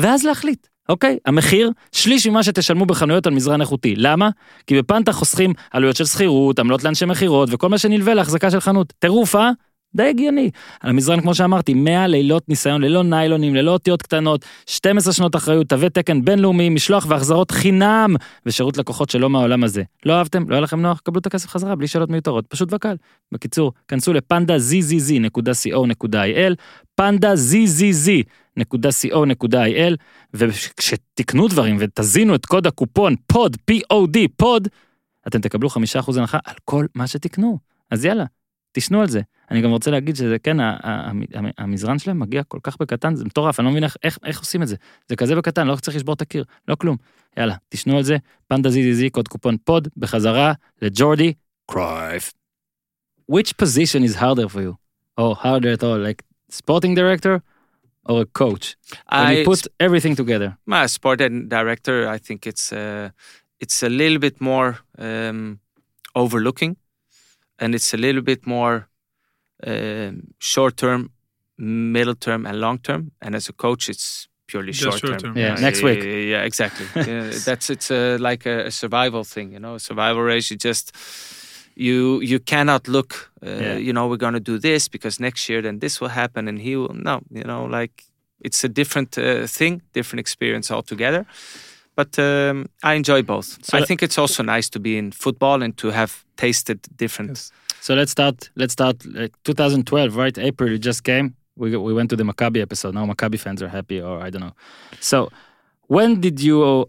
ואז להחליט. אוקיי? המחיר, שליש ממה שתשלמו בחנויות על מזרן איכותי. למה? כי בפנטה חוסכים עלויות של שכירות, עמלות לאנשי מכירות וכל מה שנלווה להחזקה של חנות. טירוף, אה? די הגיוני. על המזרן, כמו שאמרתי, 100 לילות ניסיון ללא ניילונים, ללא אותיות קטנות, 12 שנות אחריות, תווי תקן בינלאומי, משלוח והחזרות חינם, ושירות לקוחות שלא מהעולם הזה. לא אהבתם? לא היה לכם נוח? קבלו את הכסף חזרה, בלי שאלות מיותרות, פשוט וקל. בקיצור, כנסו לפנדה zzz.co.il, פנדה zzz.co.il, וכשתקנו דברים ותזינו את קוד הקופון פוד, P-O-D, פוד, אתם תקבלו 5% הנחה על כל מה שתקנו. אז יאללה, תשנו על זה. אני גם רוצה להגיד שזה כן, המזרן שלהם מגיע כל כך בקטן, זה מטורף, אני לא מבין איך, איך, איך עושים את זה. זה כזה בקטן, לא צריך לשבור את הקיר, לא כלום. יאללה, תשנו על זה, פנדה ZZZ, קוד קופון פוד, בחזרה לג'ורדי קרייף. Which position is harder for you? Or harder at all, like sporting director or a coach? When you put everything together. My sport and director, I think it's uh, it's a little bit more um, overlooking, and it's a little bit more um, short term, middle term, and long term. And as a coach, it's purely short short term. term, Yeah, next week. Yeah, exactly. [laughs] Yeah, that's it's a, like a, a survival thing, you know. A survival race. You just you you cannot look. Uh, Yeah. You know, we're going to do this because next year then this will happen, and he will. No, you know, like it's a different uh, thing, different experience altogether. But um, I enjoy both. So- I think it's also nice to be in football and to have tasted different. Yes. So let's start. Let's start. Like 2012, right? April it just came. We we went to the Maccabi episode. Now Maccabi fans are happy, or I don't know. So when did you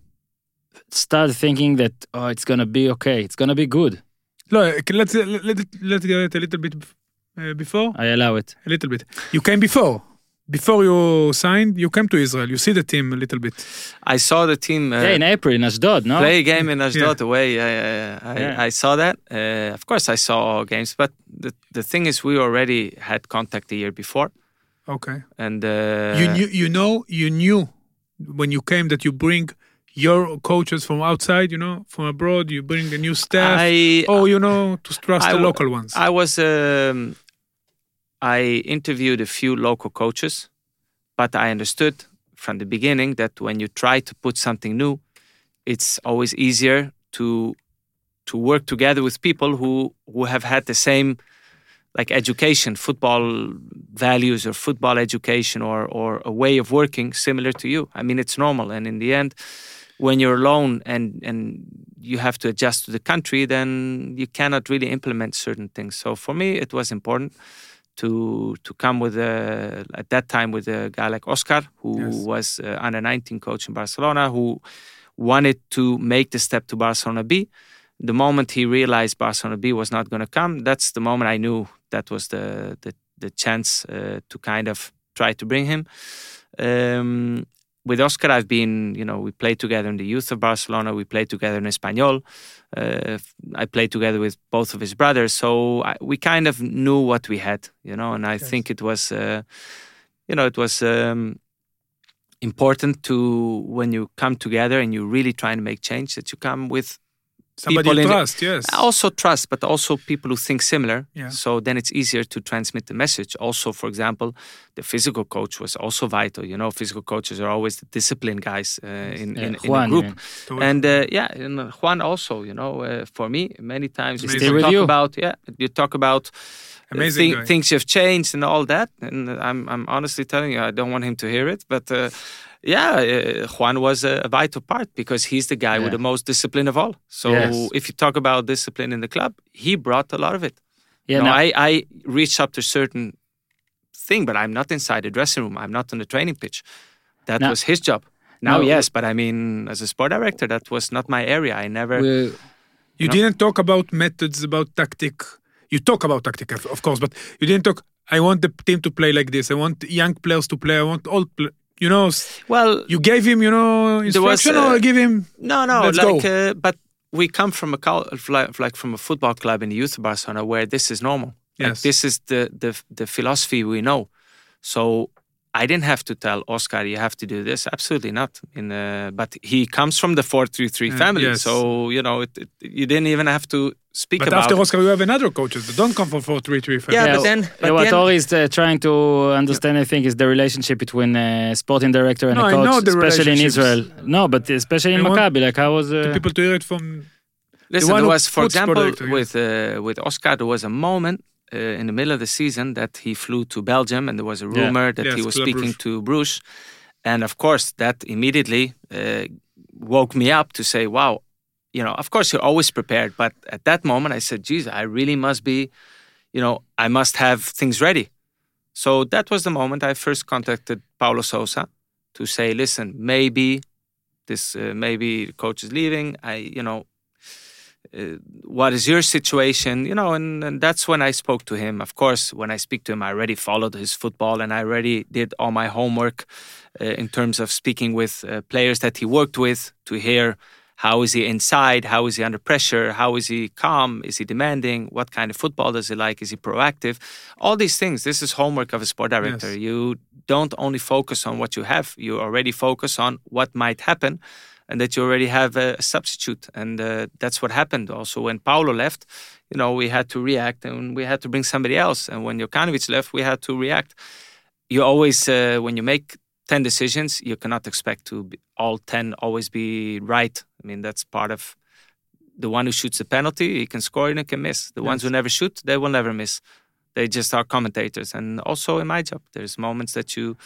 start thinking that oh, it's gonna be okay, it's gonna be good? No, let's let let's get it a little bit uh, before. I allow it. A little bit. You came before. Before you signed, you came to Israel. You see the team a little bit. I saw the team uh, yeah, in April in Ashdod, no? play a game in Ashdod away. I, I, I, Yeah. I saw that. Uh, of course, I saw all games. But the, the thing is, we already had contact the year before. Okay. And uh, you knew, you know, you knew when you came that you bring your coaches from outside, you know, from abroad. You bring the new staff. I, oh, you know, to trust I the local ones. I was um, I interviewed a few local coaches, but I understood from the beginning that when you try to put something new, it's always easier to to work together with people who who have had the same like education, football values or football education or or a way of working similar to you. I mean, it's normal, and in the end, when you're alone and and you have to adjust to the country, then you cannot really implement certain things. So for me, it was important to to come with a at that time with a guy like Oscar, who Yes. was uh, under 19 coach in Barcelona, who wanted to make the step to Barcelona B. The moment he realized Barcelona B was not going to come, that's the moment I knew that was the the, the chance uh, to kind of try to bring him. Um, with Oscar, I've been, you know, we played together in the youth of Barcelona. We played together in Espanyol. Uh, I played together with both of his brothers, so I, we kind of knew what we had, you know. And I Yes. think it was, uh, you know, it was um, important to when you come together and you're really try and make change that you come with Somebody people you in the- trust, yes. also trust, but also people who think similar. Yeah. So then it's easier to transmit the message. Also, for example, the physical coach was also vital. You know, physical coaches are always the disciplined guys uh, in, Yeah, in, in a group. you mean. Totally. And uh, yeah, and uh, Juan also, you know, uh, for me, many times He's you talk you? about, yeah, you talk about uh, Amazing thi- guy. things have changed and all that. And I'm, I'm honestly telling you, I don't want him to hear it, but uh, yeah, uh, Juan was a, a vital part because he's the guy Yeah. with the most discipline of all. So Yes. if you talk about discipline in the club, he brought a lot of it. Yeah, no, now- I, I reached up to certain thing, but I'm not inside the dressing room. I'm not on the training pitch. That Now- was his job. Now, Now- yes, but I mean, as a sport director, that was not my area. I never. we- You No. didn't talk about methods, about tactic. You talk about tactic, of of course, but you didn't talk. I want the team to play like this. I want young players to play. I want all. Pl- you know, well, you gave him, you know, There was, instruction, uh, or give him. No, no, Let's like, go. uh, but we come from a like, like from a football club in the youth of Barcelona where this is normal. Like Yes. this is the the the philosophy we know. So I didn't have to tell Oscar you have to do this. Absolutely not. In uh, but he comes from the four three three Yeah, family, yes. so you know it, it, you didn't even have to speak about. But about. after. Oscar, you have another coaches that don't come from four three three. family. Yeah, but then- yeah, what then- Ori is uh, trying to understand, I think, is the relationship between a sporting director and No, a I coach, know the especially in. Israel. No, but especially in Maccabi. Like, I was? Uh, the people to hear it from. Listen, one there was, for example, with uh, with Oscar, there was a moment uh, in the middle of the season that he flew to Belgium, and there was a Yeah. rumor that he was Club speaking to Bruges, and of course, that immediately uh, woke me up to say, "Wow." You know, of course, you're always prepared, but at that moment, I said, "Geez, I really must be, you know, I must have things ready." So that was the moment I first contacted Paulo Sousa to say, "Listen, maybe this, uh, maybe the coach is leaving. I, you know, uh, what is your situation? You know and, and that's when i spoke to him. Of course when i speak to him i already followed his football and i already did all my homework uh, in terms of speaking with uh, players that he worked with to hear how is he inside how is he under pressure how is he calm is he demanding what kind of football does he like is he proactive? All these things this is homework of a sport director. Yes. you don't only focus on what you have you already focus on what might happen and that you already have a, substitute. And uh, that's what happened. Also, when Paulo left, you know, we had to react and we had to bring somebody else. And when Jokanovic left, we had to react. You always, uh, when you make 10 decisions, you cannot expect to be, all 10 always be right. I mean, that's part of the one who shoots the penalty, he can score and he can miss. The ones who never shoot, they will never miss. They just are commentators. And also in my job, there's moments that you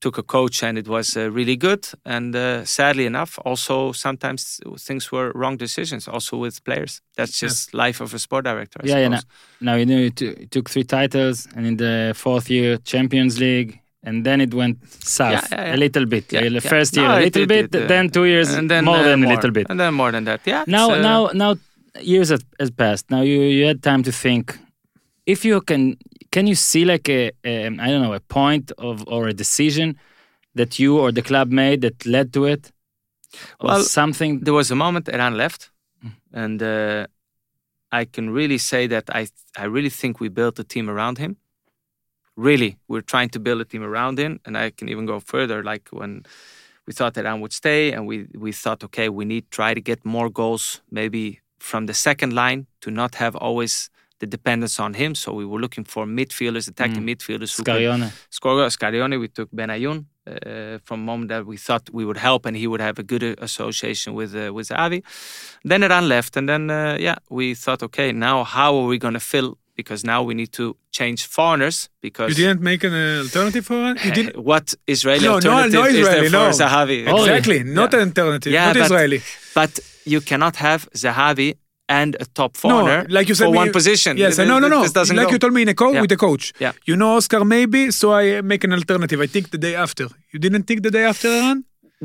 took a coach and it was uh, really good. And uh, sadly enough, also sometimes things were wrong decisions, also with players. That's just life of a sport director. I yeah, yeah. Now, suppose. you know you, t- you took three titles, and in the fourth year, Champions League, and then it went south Yeah, yeah, yeah. a little bit. Yeah, the yeah. first year No, a little it- bit, it, uh, then two years and then more uh, than a little bit. and then more than that. Yeah. now, uh, now, now, years has, has passed. Now you you had time to think. If you can, can you see like a, a I don't know a point of or a decision that you or the club made that led to it, Well, something. there was a moment Eran left, Mm. and uh, I can really say that I I really think we built a team around him. Really, we're trying to build a team around him, and I can even go further. Like when we thought Eran would stay, and we we thought, okay, we need try to get more goals, maybe from the second line to not have always the dependence on him. So we were looking for midfielders, attacking midfielders who Scarione. Scorgo Scarione, we took Benayoun uh, from a moment that we thought we would help and he would have a good uh, association with uh, with Avi. Then Eran left, and then uh, yeah, we thought, okay, now how are we going to fill? Because now we need to change foreigners Because You didn't make an alternative for it? You didn't. what Israeli No, no, alternative no is Israeli, there for no. Zahavi? Oh, Exactly, not Yeah. an alternative, Yeah, not but- Israeli. But you cannot have Zahavi and a top No, like you said, for me- one position. Yes, Th- no, no, no. This doesn't like go. you told me in a call Yeah. with the coach. Yeah. You know Oscar maybe, so I make an alternative. I think the day after. You didn't think the day after, Eran?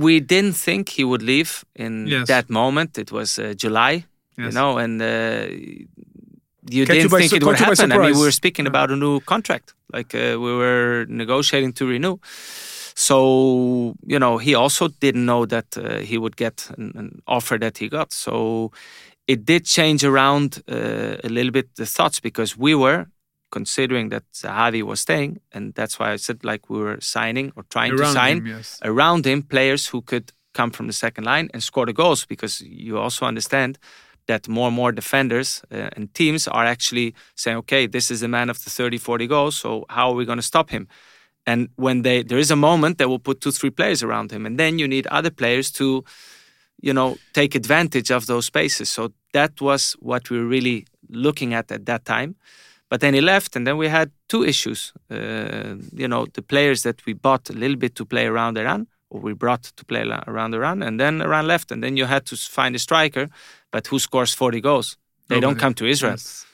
we didn't think he would leave in Yes. that moment. It was uh, July, you know, and uh, you Catch didn't by think it would you happen. I mean, we were speaking about a new contract, like uh, we were negotiating to renew. So you know, he also didn't know that uh, he would get an, an offer that he got. So it did change around uh, a little bit the thoughts because we were considering that Zahavi was staying, and that's why I said like we were signing or trying to sign him, yes. around him players who could come from the second line and score the goals because you also understand that more and more defenders uh, and teams are actually saying okay this is a man of the 30 40 goals so how are we going to stop him and when they there is a moment they will put two three players around him and then you need other players to you know take advantage of those spaces. So that was what we were really looking at at that time. But then he left and then we had two issues. Uh, you know the players that we bought a little bit to play around Eran or we brought to play around Eran and then Eran left and then you had to find a striker but who scores 40 goals? They don't come to Israel. Yes.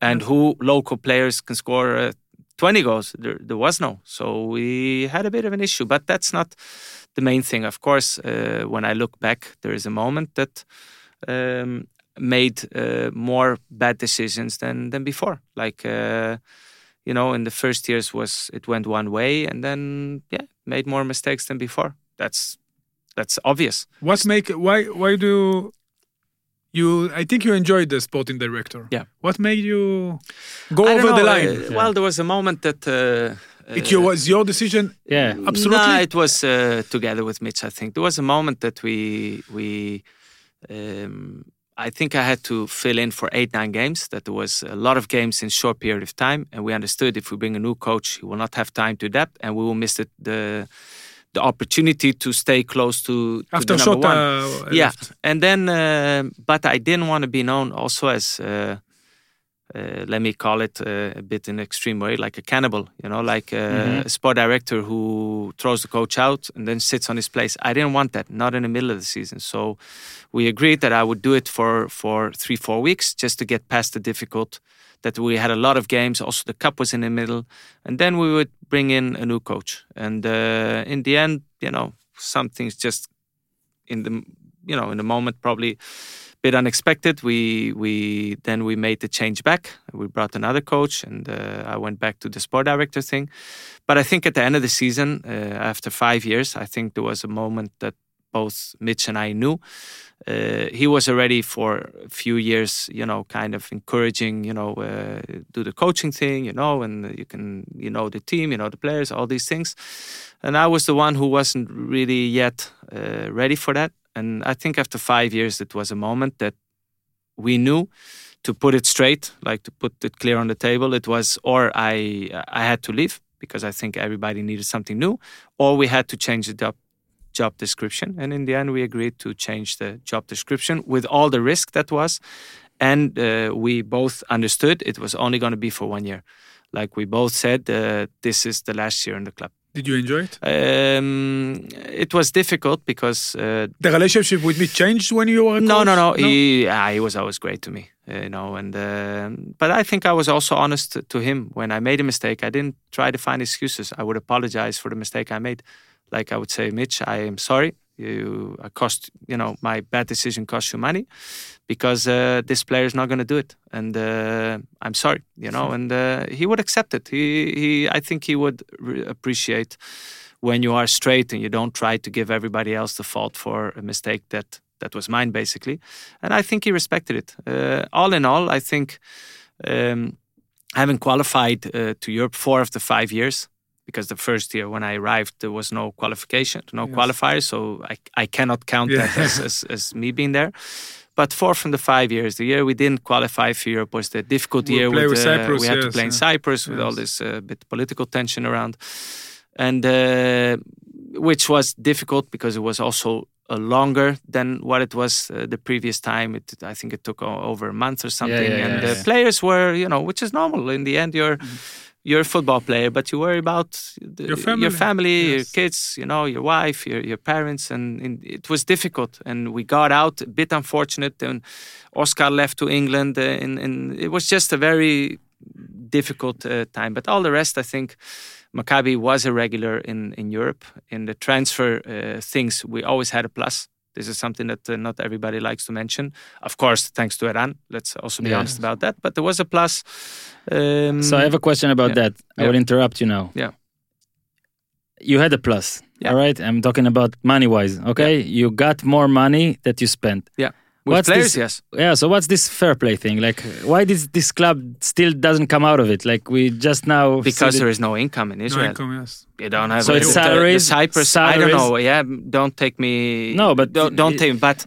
and who local players can score uh, 20 goals? There, there was no. So we had a bit of an issue but that's not the main thing of course uh, when i look back there is a moment that um, made uh, more bad decisions than than before like uh, you know in the first years was it went one way and then yeah made more mistakes than before that's that's obvious What make why why do you? I think you enjoyed the sporting director. Yeah. What made you go I over the know, line? uh, well there was a moment that uh, it uh, was your decision. Yeah. Absolutely. No, it was uh, together with Mitch. I think there was a moment that we we. Um, I think I had to fill in for eight nine games. That there was a lot of games in short period of time, and we understood if we bring a new coach, he will not have time to adapt, and we will miss the the, the opportunity to stay close to, to After the number Shota one. uh, yeah, left. and then uh, but I didn't want to be known also as. Uh, uh, let me call it uh, a bit in extreme way, like a cannibal, you know, like uh, a sport director who throws the coach out and then sits on his place. I didn't want that, not in the middle of the season. So we agreed that I would do it for for three, four weeks just to get past the difficult. That we had a lot of games. Also, the cup was in the middle, and then we would bring in a new coach. And uh, in the end, you know, some things just in the you know in the moment probably bit unexpected. We we then we made the change back. We brought another coach, and uh, I went back to the sport director thing. But I think at the end of the season, uh, after five years, I think there was a moment that both Mitch and I knew. Uh, he was already for a few years, you know, kind of encouraging, you know, uh, do the coaching thing, you know, and you can, you know, the team, you know, the players, all these things. And I was the one who wasn't really yet uh, ready for that. And I think after five years, it was a moment that we knew to put it straight, like to put it clear on the table. It was, or I I had to leave because I think everybody needed something new, or we had to change the job job description. And in the end, we agreed to change the job description with all the risk that was, and uh, we both understood it was only going to be for one year. Like we both said, uh, this is the last year in the club. Did you enjoy it? Um, it was difficult because uh, The relationship with me changed when you were no, coach? no, no. He, ah, he was always great to me, uh, you know. And um but I think I was also honest to him when I made a mistake. I didn't try to find excuses. I would apologize for the mistake I made. Like I would say, Mitch, I am sorry. You, I cost, you know, my bad decision cost you money because uh, this player is not going to do it, and uh, I'm sorry, you know. And uh, he would accept it. He, he, I think he would re- appreciate when you are straight and you don't try to give everybody else the fault for a mistake that that was mine basically and i think he respected it uh, all in all i think um, having qualified uh, to europe four of the five years because the first year when i arrived there was no qualification no Yes. qualifier so i, I cannot count that as, as, as me being there but four from the five years, the year we didn't qualify for Europe was the difficult We year. play with uh, Cyprus, we had to yes, play in yeah. Cyprus with all this uh, bit political tension around and uh, which was difficult because it was also uh, longer than what it was uh, the previous time. It, I think it took over a month or something, yeah, and yeah, the yeah. players were, you know, which is normal. In the end, you're you're a football player, but you worry about the, Your family, your, family, your kids, you know, your wife, your your parents, and, and it was difficult. And we got out a bit unfortunate, and Oscar left to England, uh, and, and it was just a very difficult uh, time. But all the rest, I think. Maccabi was a regular in, in Europe. In the transfer uh, things, we always had a plus. This is something that uh, not everybody likes to mention. Of course, thanks to Eran. Let's also be Yeah. honest about that. But there was a plus. Um, So I have a question about yeah. that. I Yeah. will interrupt you now. Yeah. you had a plus. All right, I'm talking about money wise. Okay, you got more money that you spent. Yeah. With What's players, this- yes. Yeah. So what's this fair play thing? Like, why does this club still doesn't come out of it? Like we just now Because there is no income in Israel. No Israel. income, yes. You don't have So a- it's the- the salaries, I don't know. Yeah, don't take me. No, but don't, don't it- take. But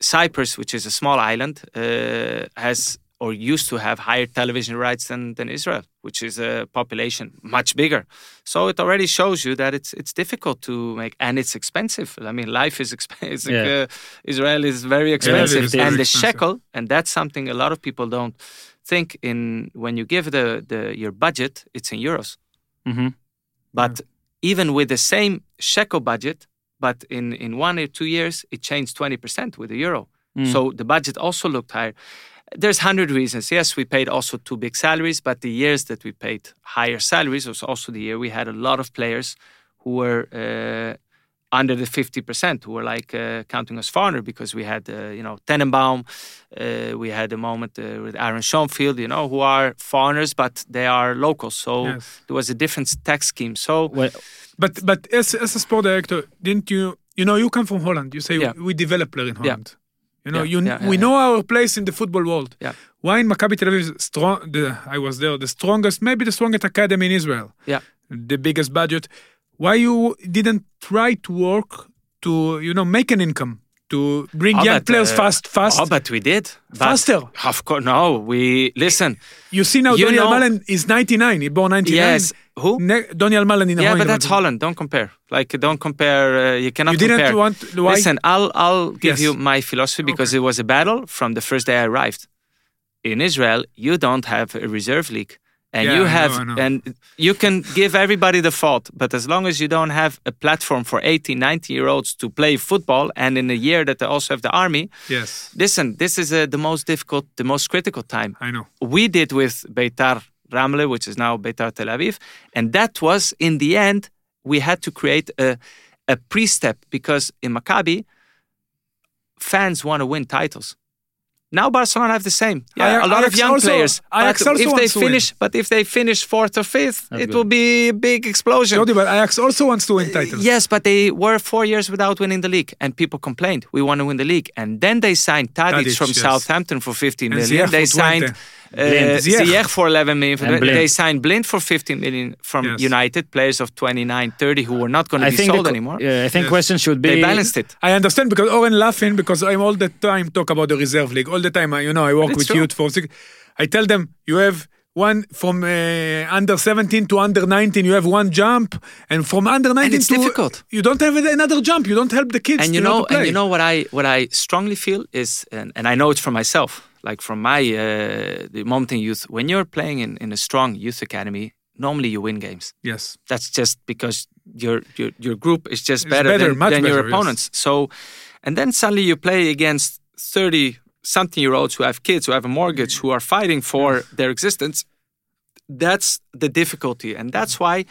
Cyprus, which is a small island, uh, has or used to have higher television rights than, than Israel, which is a population much bigger. So it already shows you that it's it's difficult to make, and it's expensive. I mean, life is expensive. [laughs] Yeah. Uh, Israel is very expensive, is very and the expensive. shekel, and that's something a lot of people don't think in when you give the, the your budget, it's in euros. Mhm. But even with the same shekel budget, but in, in one or two years, it changed 20% with the euro. Mm. So the budget also looked higher. There's 100 reasons. Yes, we paid also two big salaries, but the years that we paid higher salaries was also the year we had a lot of players who were uh, under the 50%, who were like uh, counting us foreigner because we had, uh, you know, Tenenbaum, uh, we had a moment uh, with Aaron Schoenfeld, you know, who are foreigners, but they are locals. So Yes. there was a different tax scheme. So Well, But but as, as a sport director, didn't you? You know, you come from Holland. You say Yeah. we develop player in Holland. You know, Yeah, you yeah, we know our place in the football world. Yeah. Why in Maccabi Tel Aviv is strong? The, I was there, the strongest, maybe the strongest academy in Israel. Yeah. The biggest budget. Why you didn't try to work to you know make an income to bring Oh, young but, players uh, fast fast Oh, but we did. But faster? Of course, no. We listen. You see now, You Donyell know- Malen is 99. He born 99. Yes. Who? Ne- Donyell Malen in Yeah, but that's. Holland. Don't compare. Like, don't compare. Uh, you cannot You didn't compare. want why? Listen, I'll I'll give Yes. you my philosophy because Okay. it was a battle from the first day I arrived. In Israel, you don't have a reserve league. And Yeah, you I know, have, I know. and you can give everybody the fault, but as long as you don't have a platform for 18, 19 year olds to play football, and in a year that they also have the army, Yes, listen, this is uh, the most difficult, the most critical time I know. we did with Beitar Ramle, which is now Beitar Tel Aviv, and that was in the end we had to create a a pre-step because in Maccabi fans want to win titles. Now Barcelona have the same. Yeah, Ajax- a lot of young also- players. Ajax but also if they wants to win. finish, but if they finish fourth or fifth, That's it good. will be a big explosion. Jordi, but Ajax also wants to win uh, titles. Yes, but they were four years without winning the league, and people complained. We want to win the league, and then they signed Tadic, Tadic, from yes. Southampton for 15 And million. They signed. 20. Signed uh, Ziyech. Ziyech for 11 million. For Blind. they signed Blind for 15 million from Yes. United. Players of 29, 30 who were not going to be think sold the, anymore. Yeah, I think Yes. question should be They balanced it. I understand because Oren laughing because I'm all the time talk about the reserve league. All the time, I- you know, I work It's with true. youth for six. I tell them you have one from uh, under 17 to under 19. You have one jump, and from under 19 it's to difficult. you don't have another jump. You don't help the kids. and you to know, to play. and you know what I what I strongly feel is, and, and I know it's for myself, like from my uh, the Momentum youth. When you're playing in, in a strong youth academy, normally you win games. yes, That's just because your your your group is just better, better, than, than your better, yes. opponents. So, and then suddenly you play against thirty something year olds who have kids, who have a mortgage, who are fighting for their existence. That's the difficulty, and that's why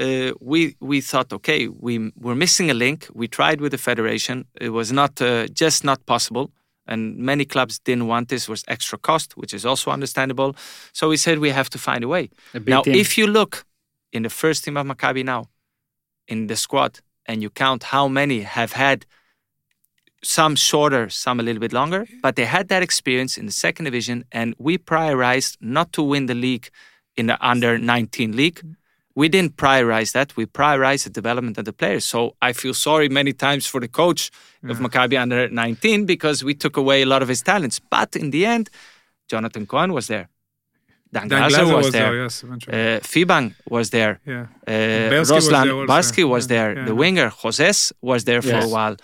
uh, we we thought, okay, we we're missing a link. We tried with the federation. It was not uh, just not possible. And many clubs didn't want this was extra cost, which is also understandable. So we said we have to find a way. a Now, team. if you look in the first team of Maccabi now, in the squad, and you count how many have had some shorter, some a little bit longer, but they had that experience in the second division, and we prioritized not to win the league in the under 19 league. We didn't prioritize that. We prioritized the development of the players. So I feel sorry many times for the coach of Maccabi under 19 because we took away a lot of his talents. But in the end, Jonathan Cohen was there. Dan, Dan Glazer Glazer was, there. Yes, eventually. Uh, Fibang was there. yeah. Uh, Bersky was there was Yeah, there. yeah. The winger Joses was there for a while.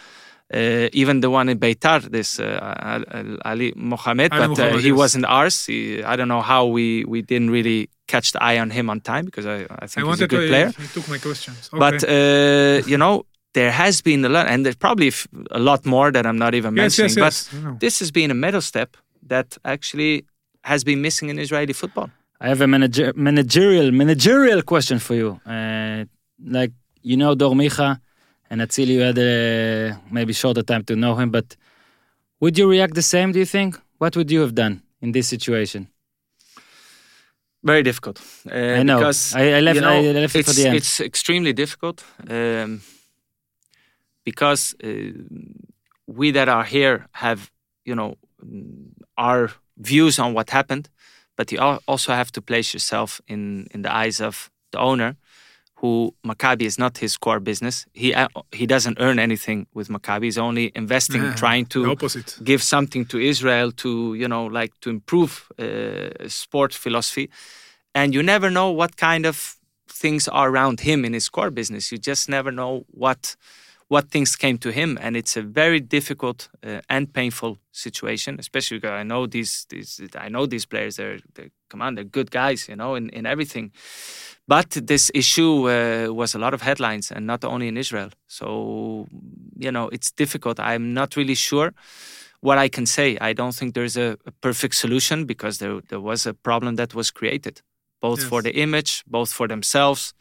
Uh, even the one in Beitar, this uh, Al- Al- Ali Mohamed, Ali but uh, he yes. wasn't ours. He, I don't know how we, we didn't really catch the eye on him on time because I, I I think he's a good to. player. He took my questions. Okay. But uh, you know, there has been a lot, and there's probably a lot more that I'm not even yes, mentioning. yes, yes. I know. But this has been a middle step that actually has been missing in Israeli football. I have a manager, managerial managerial question for you. Uh, like you know Dor Micha and Atzili, you had a maybe shorter time to know him, but would you react the same? Do you think? What would you have done in this situation? Very difficult. Uh, I know. Because, I, I left. you know, I left it for it's, the end. it's extremely difficult um, because uh, we that are here have, you know, our views on what happened, but you also have to place yourself in in the eyes of the owner, who Maccabi is not his core business. He uh, he doesn't earn anything with Maccabi. He's only investing, Yeah, trying to give something to Israel to you know like to improve uh, sport philosophy, and you never know what kind of things are around him in his core business. You just never know what what things came to him, and it's a very difficult uh, and painful situation. Especially because I know these these I know these players. They're, they come on, they're good guys, you know, in in everything. But this issue uh, was a lot of headlines, and not only in Israel. So, you know, it's difficult. I'm not really sure what I can say. I don't think there's a, a perfect solution because there there was a problem that was created, both for the image, both for themselves,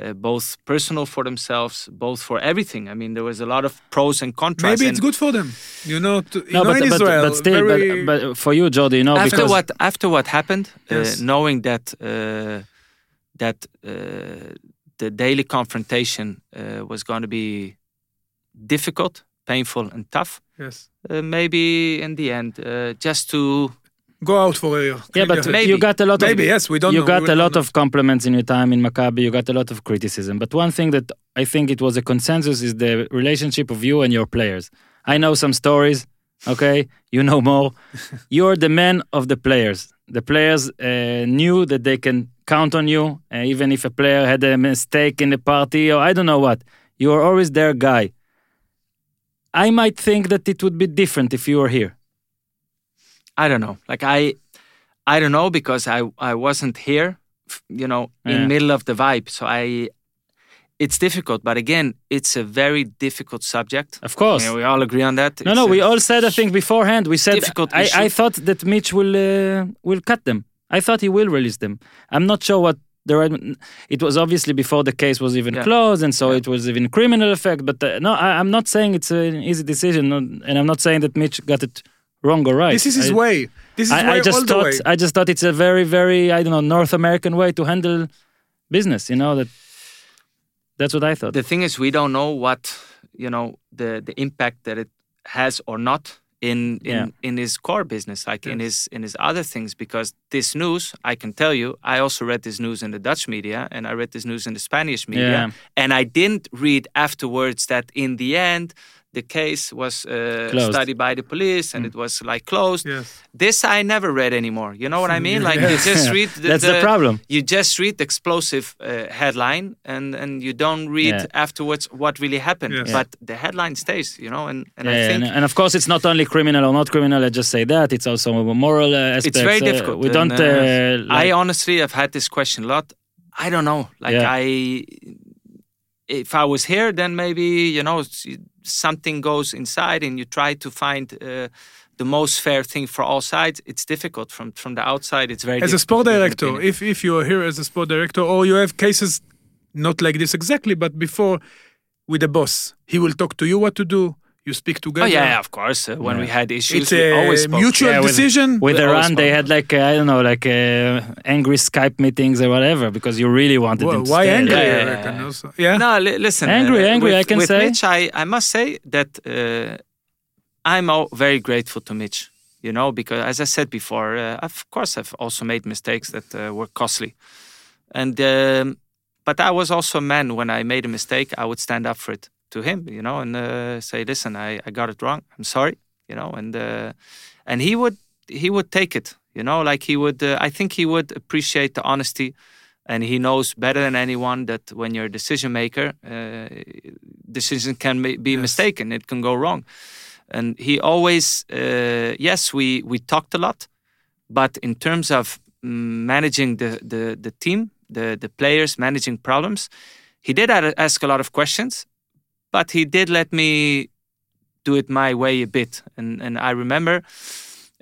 uh, both personal for themselves, both for everything. I mean, there was a lot of pros and contras. Maybe and it's good for them. You know, to, no, but, in but, Israel, but still, very, but, but for you, Jordi, you know, after because what after what happened, Yes. uh, knowing that uh, that uh, the daily confrontation uh, was going to be difficult, painful, and tough, yes. uh, maybe in the end, uh, just to Go out for a year. yeah, but your. Maybe. you got a lot Maybe, of yes, we don't you know. got We a lot not of compliments in your time in Maccabi. You got a lot of criticism. But one thing that I think it was a consensus is the relationship of you and your players. I know some stories. Okay, you know more. [laughs] You're the man of the players. The players uh, knew that they can count on you, uh, even if a player had a mistake in the party or I don't know what. You are always their guy. I might think that it would be different if you were here. I don't know. Like I, I don't know because I I wasn't here, you know, Yeah. in middle of the vibe. So I, it's difficult. But again, it's a very difficult subject. Of course. Yeah, we all agree on that. No, It's no, we all said I think beforehand. We said Difficult I. I thought that Mitch will uh, will cut them. I thought he will release them. I'm not sure what the right. It was obviously before the case was even Yeah. closed, and so Yeah. it was even criminal effect. But uh, no, I, I'm not saying it's an easy decision, and I'm not saying that Mitch got it wrong or right. This is his I, way. This is I, way I just all the way. thought I just thought it's a very very I don't know North American way to handle business. You know that. That's what I thought. the thing is we don't know what you know the the impact that it has or not in in, Yeah. in his core business like in his in his other things because this news i can tell you i also read this news in the dutch media and i read this news in the spanish media Yeah. and i didn't read afterwards that in the end the case was uh, studied by the police and it was like closed Yes. this i never read anymore you know what i mean [laughs] like you just read [laughs] the, That's the problem. you just read the explosive uh, headline and and you don't read Yeah. afterwards what really happened Yes. but the headline stays you know and, and i think and, and of course, it's not only criminal or not criminal. I just say that it's also a moral uh, aspect. it's very difficult we don't. uh, Uh, i honestly have had this question a lot i don't know like Yeah. i if i was here then maybe you know s- something goes inside and you try to find uh, the most fair thing for all sides it's difficult from from the outside it's very As a sport to give an director, if if you are here as a sport director, or you have cases not like this exactly, but before with the boss, he will talk to you what to do. You speak together. oh together. yeah of course uh, when we had issues It's we always a spoke. mutual Yeah, with- decision. with We always Eran, they had like uh, I don't know, like uh, angry Skype meetings or whatever because you really wanted Why, them to why stay. angry? Yeah, I yeah, reckon also. Yeah. No, li- listen. Angry, uh, angry, with, I can with say. Mitch, I, I must say that uh, I'm all very grateful to Mitch. You know, because as I said before, uh, of course I've also made mistakes that uh, were costly, and um, but I was also a man. When I made a mistake, I would stand up for it to him. You know, and uh, say, "Listen, I, I got it wrong. I'm sorry." You know, and uh, and he would he would take it. You know, like he would. Uh, I think he would appreciate the honesty and he knows better than anyone that when you're a decision maker, uh, decision can be Yes. mistaken. It can go wrong. And he always, uh, yes, we we talked a lot, but in terms of managing the the the team, the the players, managing problems, he did ask a lot of questions, but he did let me do it my way a bit. And and I remember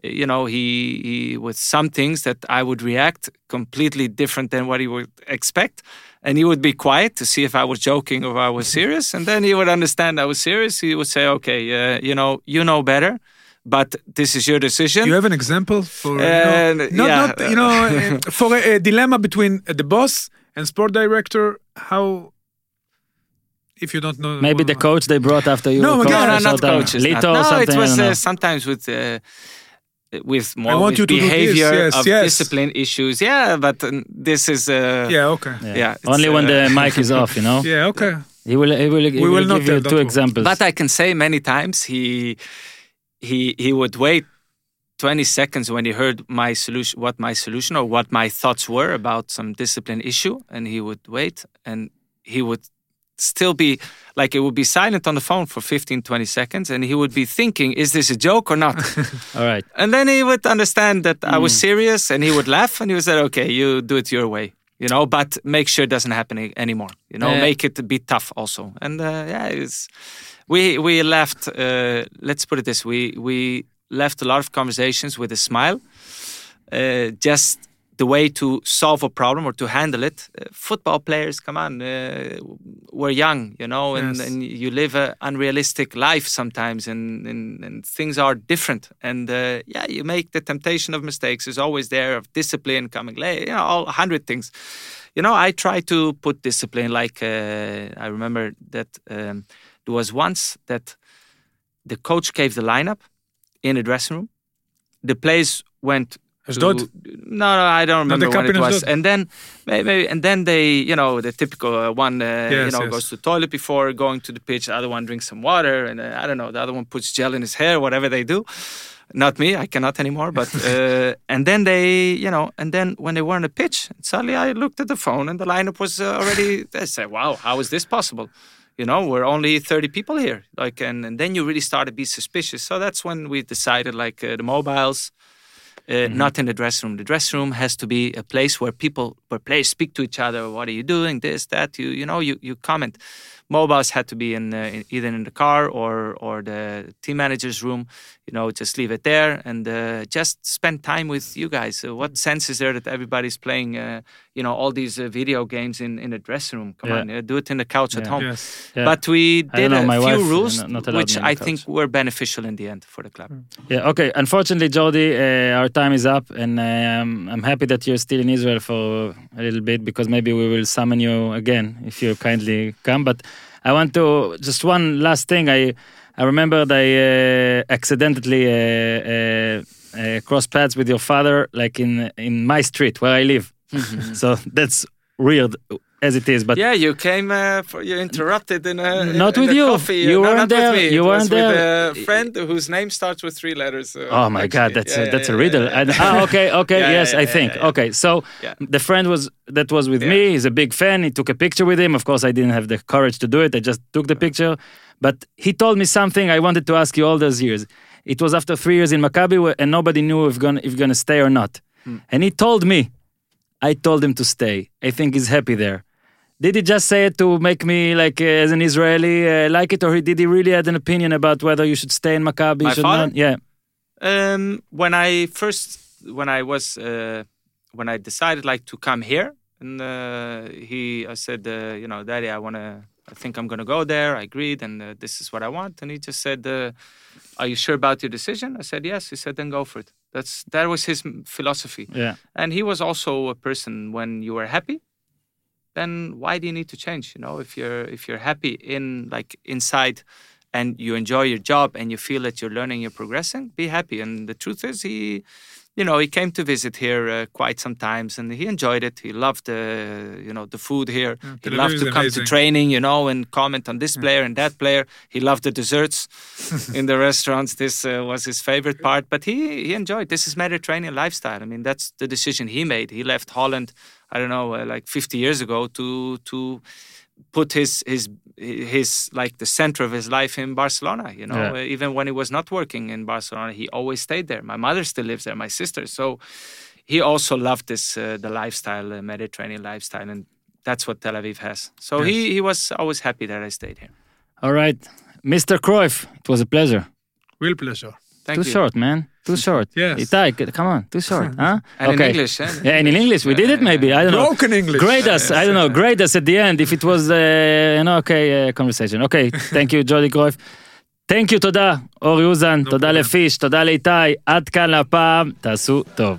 you know he, he with some things that i would react completely different than what he would expect and he would be quiet to see if i was joking or i was [laughs] serious and then he would understand i was serious he would say okay uh, you know you know better but this is your decision. You have an example for you Uh, know, not, yeah. not you know [laughs] for a, a dilemma between the boss and sport director? How if you don't know Maybe the coach they brought after you. No, were again, coach no, no, not something. coaches. Lito or no, something. it was uh, sometimes with uh, with more want with you to do this, behavior yes, of yes. discipline issues. Yeah, but uh, this is uh, Yeah, okay. Yeah. yeah, it's, Only when uh, the mic is off, you know. [laughs] Yeah, okay. He will. He will. He We will, will not give you tell, don't two examples. But I can say many times he he he would wait 20 seconds when he heard my solution what my solution or what my thoughts were about some discipline issue and he would wait and he would still be like it would be silent on the phone for 15 20 seconds and he would be thinking is this a joke or not [laughs] All right. and then he would understand that I was serious and he would laugh and he would say okay you do it your way you know but make sure it doesn't happen anymore you know Yeah. make it be tough also and uh, yeah it's we we left uh, let's put it this we we left a lot of conversations with a smile uh, just the way to solve a problem or to handle it uh, football players come on uh, we're young you know and, Yes. and you live an unrealistic life sometimes and, and, and things are different. And uh, yeah you make the temptation of mistakes. Is always there of discipline coming late you know all a hundred things. You know i try to put discipline like uh, i remember that um, there was once that the coach gave the lineup in the dressing room. The players went Ashdod? No, no, I don't remember cup when it was. Ashdod? And then maybe, and then they, you know, the typical uh, one, uh, you know, yes. goes to the toilet before going to the pitch. The other one drinks some water, and uh, I don't know. The other one puts gel in his hair, whatever they do. Not me, I cannot anymore. But uh, [laughs] and then they, you know, and then when they were on the pitch, suddenly I looked at the phone and the lineup was uh, already. [laughs] I said, "Wow, how is this possible?" You know, we're only 30 people here. Like, and, and then you really start to be suspicious. So that's when we decided, like, uh, the mobiles, uh, not in the dressing room. The dressing room has to be a place where people, where players speak to each other. What are you doing? This, that. You, you know, you, you comment. Mobiles had to be in, uh, in either in the car or or the team manager's room. You know, just leave it there and uh, just spend time with you guys. Uh, what sense is there that everybody's playing? Uh, you know, all these uh, video games in in the dressing room. Come Yeah. on, uh, do it in the couch at home. Yes. Yeah. But we did know, a my few wife, rules, not- not which I think were beneficial in the end for the club. Yeah. Okay. Unfortunately, Jordi, uh, our time is up, and um, I'm happy that you're still in Israel for a little bit because maybe we will summon you again if you kindly come. But I want to just one last thing. I I remembered I uh, accidentally uh, uh, uh, crossed paths with your father, like in in my street where I live. [laughs] so that's weird as it is, but yeah, you came. Uh, for, you interrupted in a Not in with a you. Coffee. You no, weren't there. With me. You it weren't there. With a friend whose name starts with three letters. uh, Oh my god, that's Yeah, a, that's yeah, a riddle. yeah, And- ah, okay, okay, [laughs] yes, I think. Okay, so the friend was that was with me. He's a big fan. He took a picture with him. Of course, I didn't have the courage to do it. I just took the picture. But he told me something I wanted to ask you all those years. It was after three years in Maccabi, and nobody knew if gonna if gonna stay or not. Hmm. And he told me, I told him to stay. I think he's happy there. Did he just say it to make me like uh, as an Israeli uh, like it, or he- did he really had an opinion about whether you should stay in Maccabi? My should father? not? Yeah. Um, when I first, when I was, uh, when I decided like to come here, and uh, he, I said, uh, you know, Daddy, I want to, I think I'm gonna go there. I agreed, and uh, this is what I want. And he just said, uh, Are you sure about your decision? I said, Yes. He said, Then go for it. That's that was his philosophy. Yeah. And he was also a person when you were happy, then why do you need to change? You know, if you're if you're happy in like inside and you enjoy your job and you feel that you're learning, you're progressing, be happy. And the truth is he you know, he came to visit here uh, quite some times and he enjoyed it. He loved uh, you know, the food here. Yeah, he loved to come amazing. to training, you know, and comment on this player and that player. He loved the desserts [laughs] in the restaurants. This uh, was his favorite part, but he he enjoyed. This is Mediterranean lifestyle. I mean, that's the decision he made. He left Holland, I don't know, uh, like 50 years ago to to put his his his like the center of his life in Barcelona. You know, Yeah. Uh, even when he was not working in Barcelona, he always stayed there. My mother still lives there. My sister. So he also loved this uh, the lifestyle, uh, Mediterranean lifestyle, and that's what Tel Aviv has. So he he was always happy that I stayed here. All right. Mr. Cruyff, it was a pleasure. Real pleasure. Thank too you. short, man. Too short. Yes. Itai, come on. Too short, [laughs] huh? and okay. Eh? [laughs] in English. Eh? Yeah, and in English we did it. Maybe I don't know. Broken English. Grade us. I don't know. Grade us at the end if it was uh, an okay uh, conversation. Okay. [laughs] Thank you, Jordi Cruyff. Thank you, תודה, אורי אוזן, תודה Lefish, תודה לאיתי, עד כאן להפעם, תעשו טוב.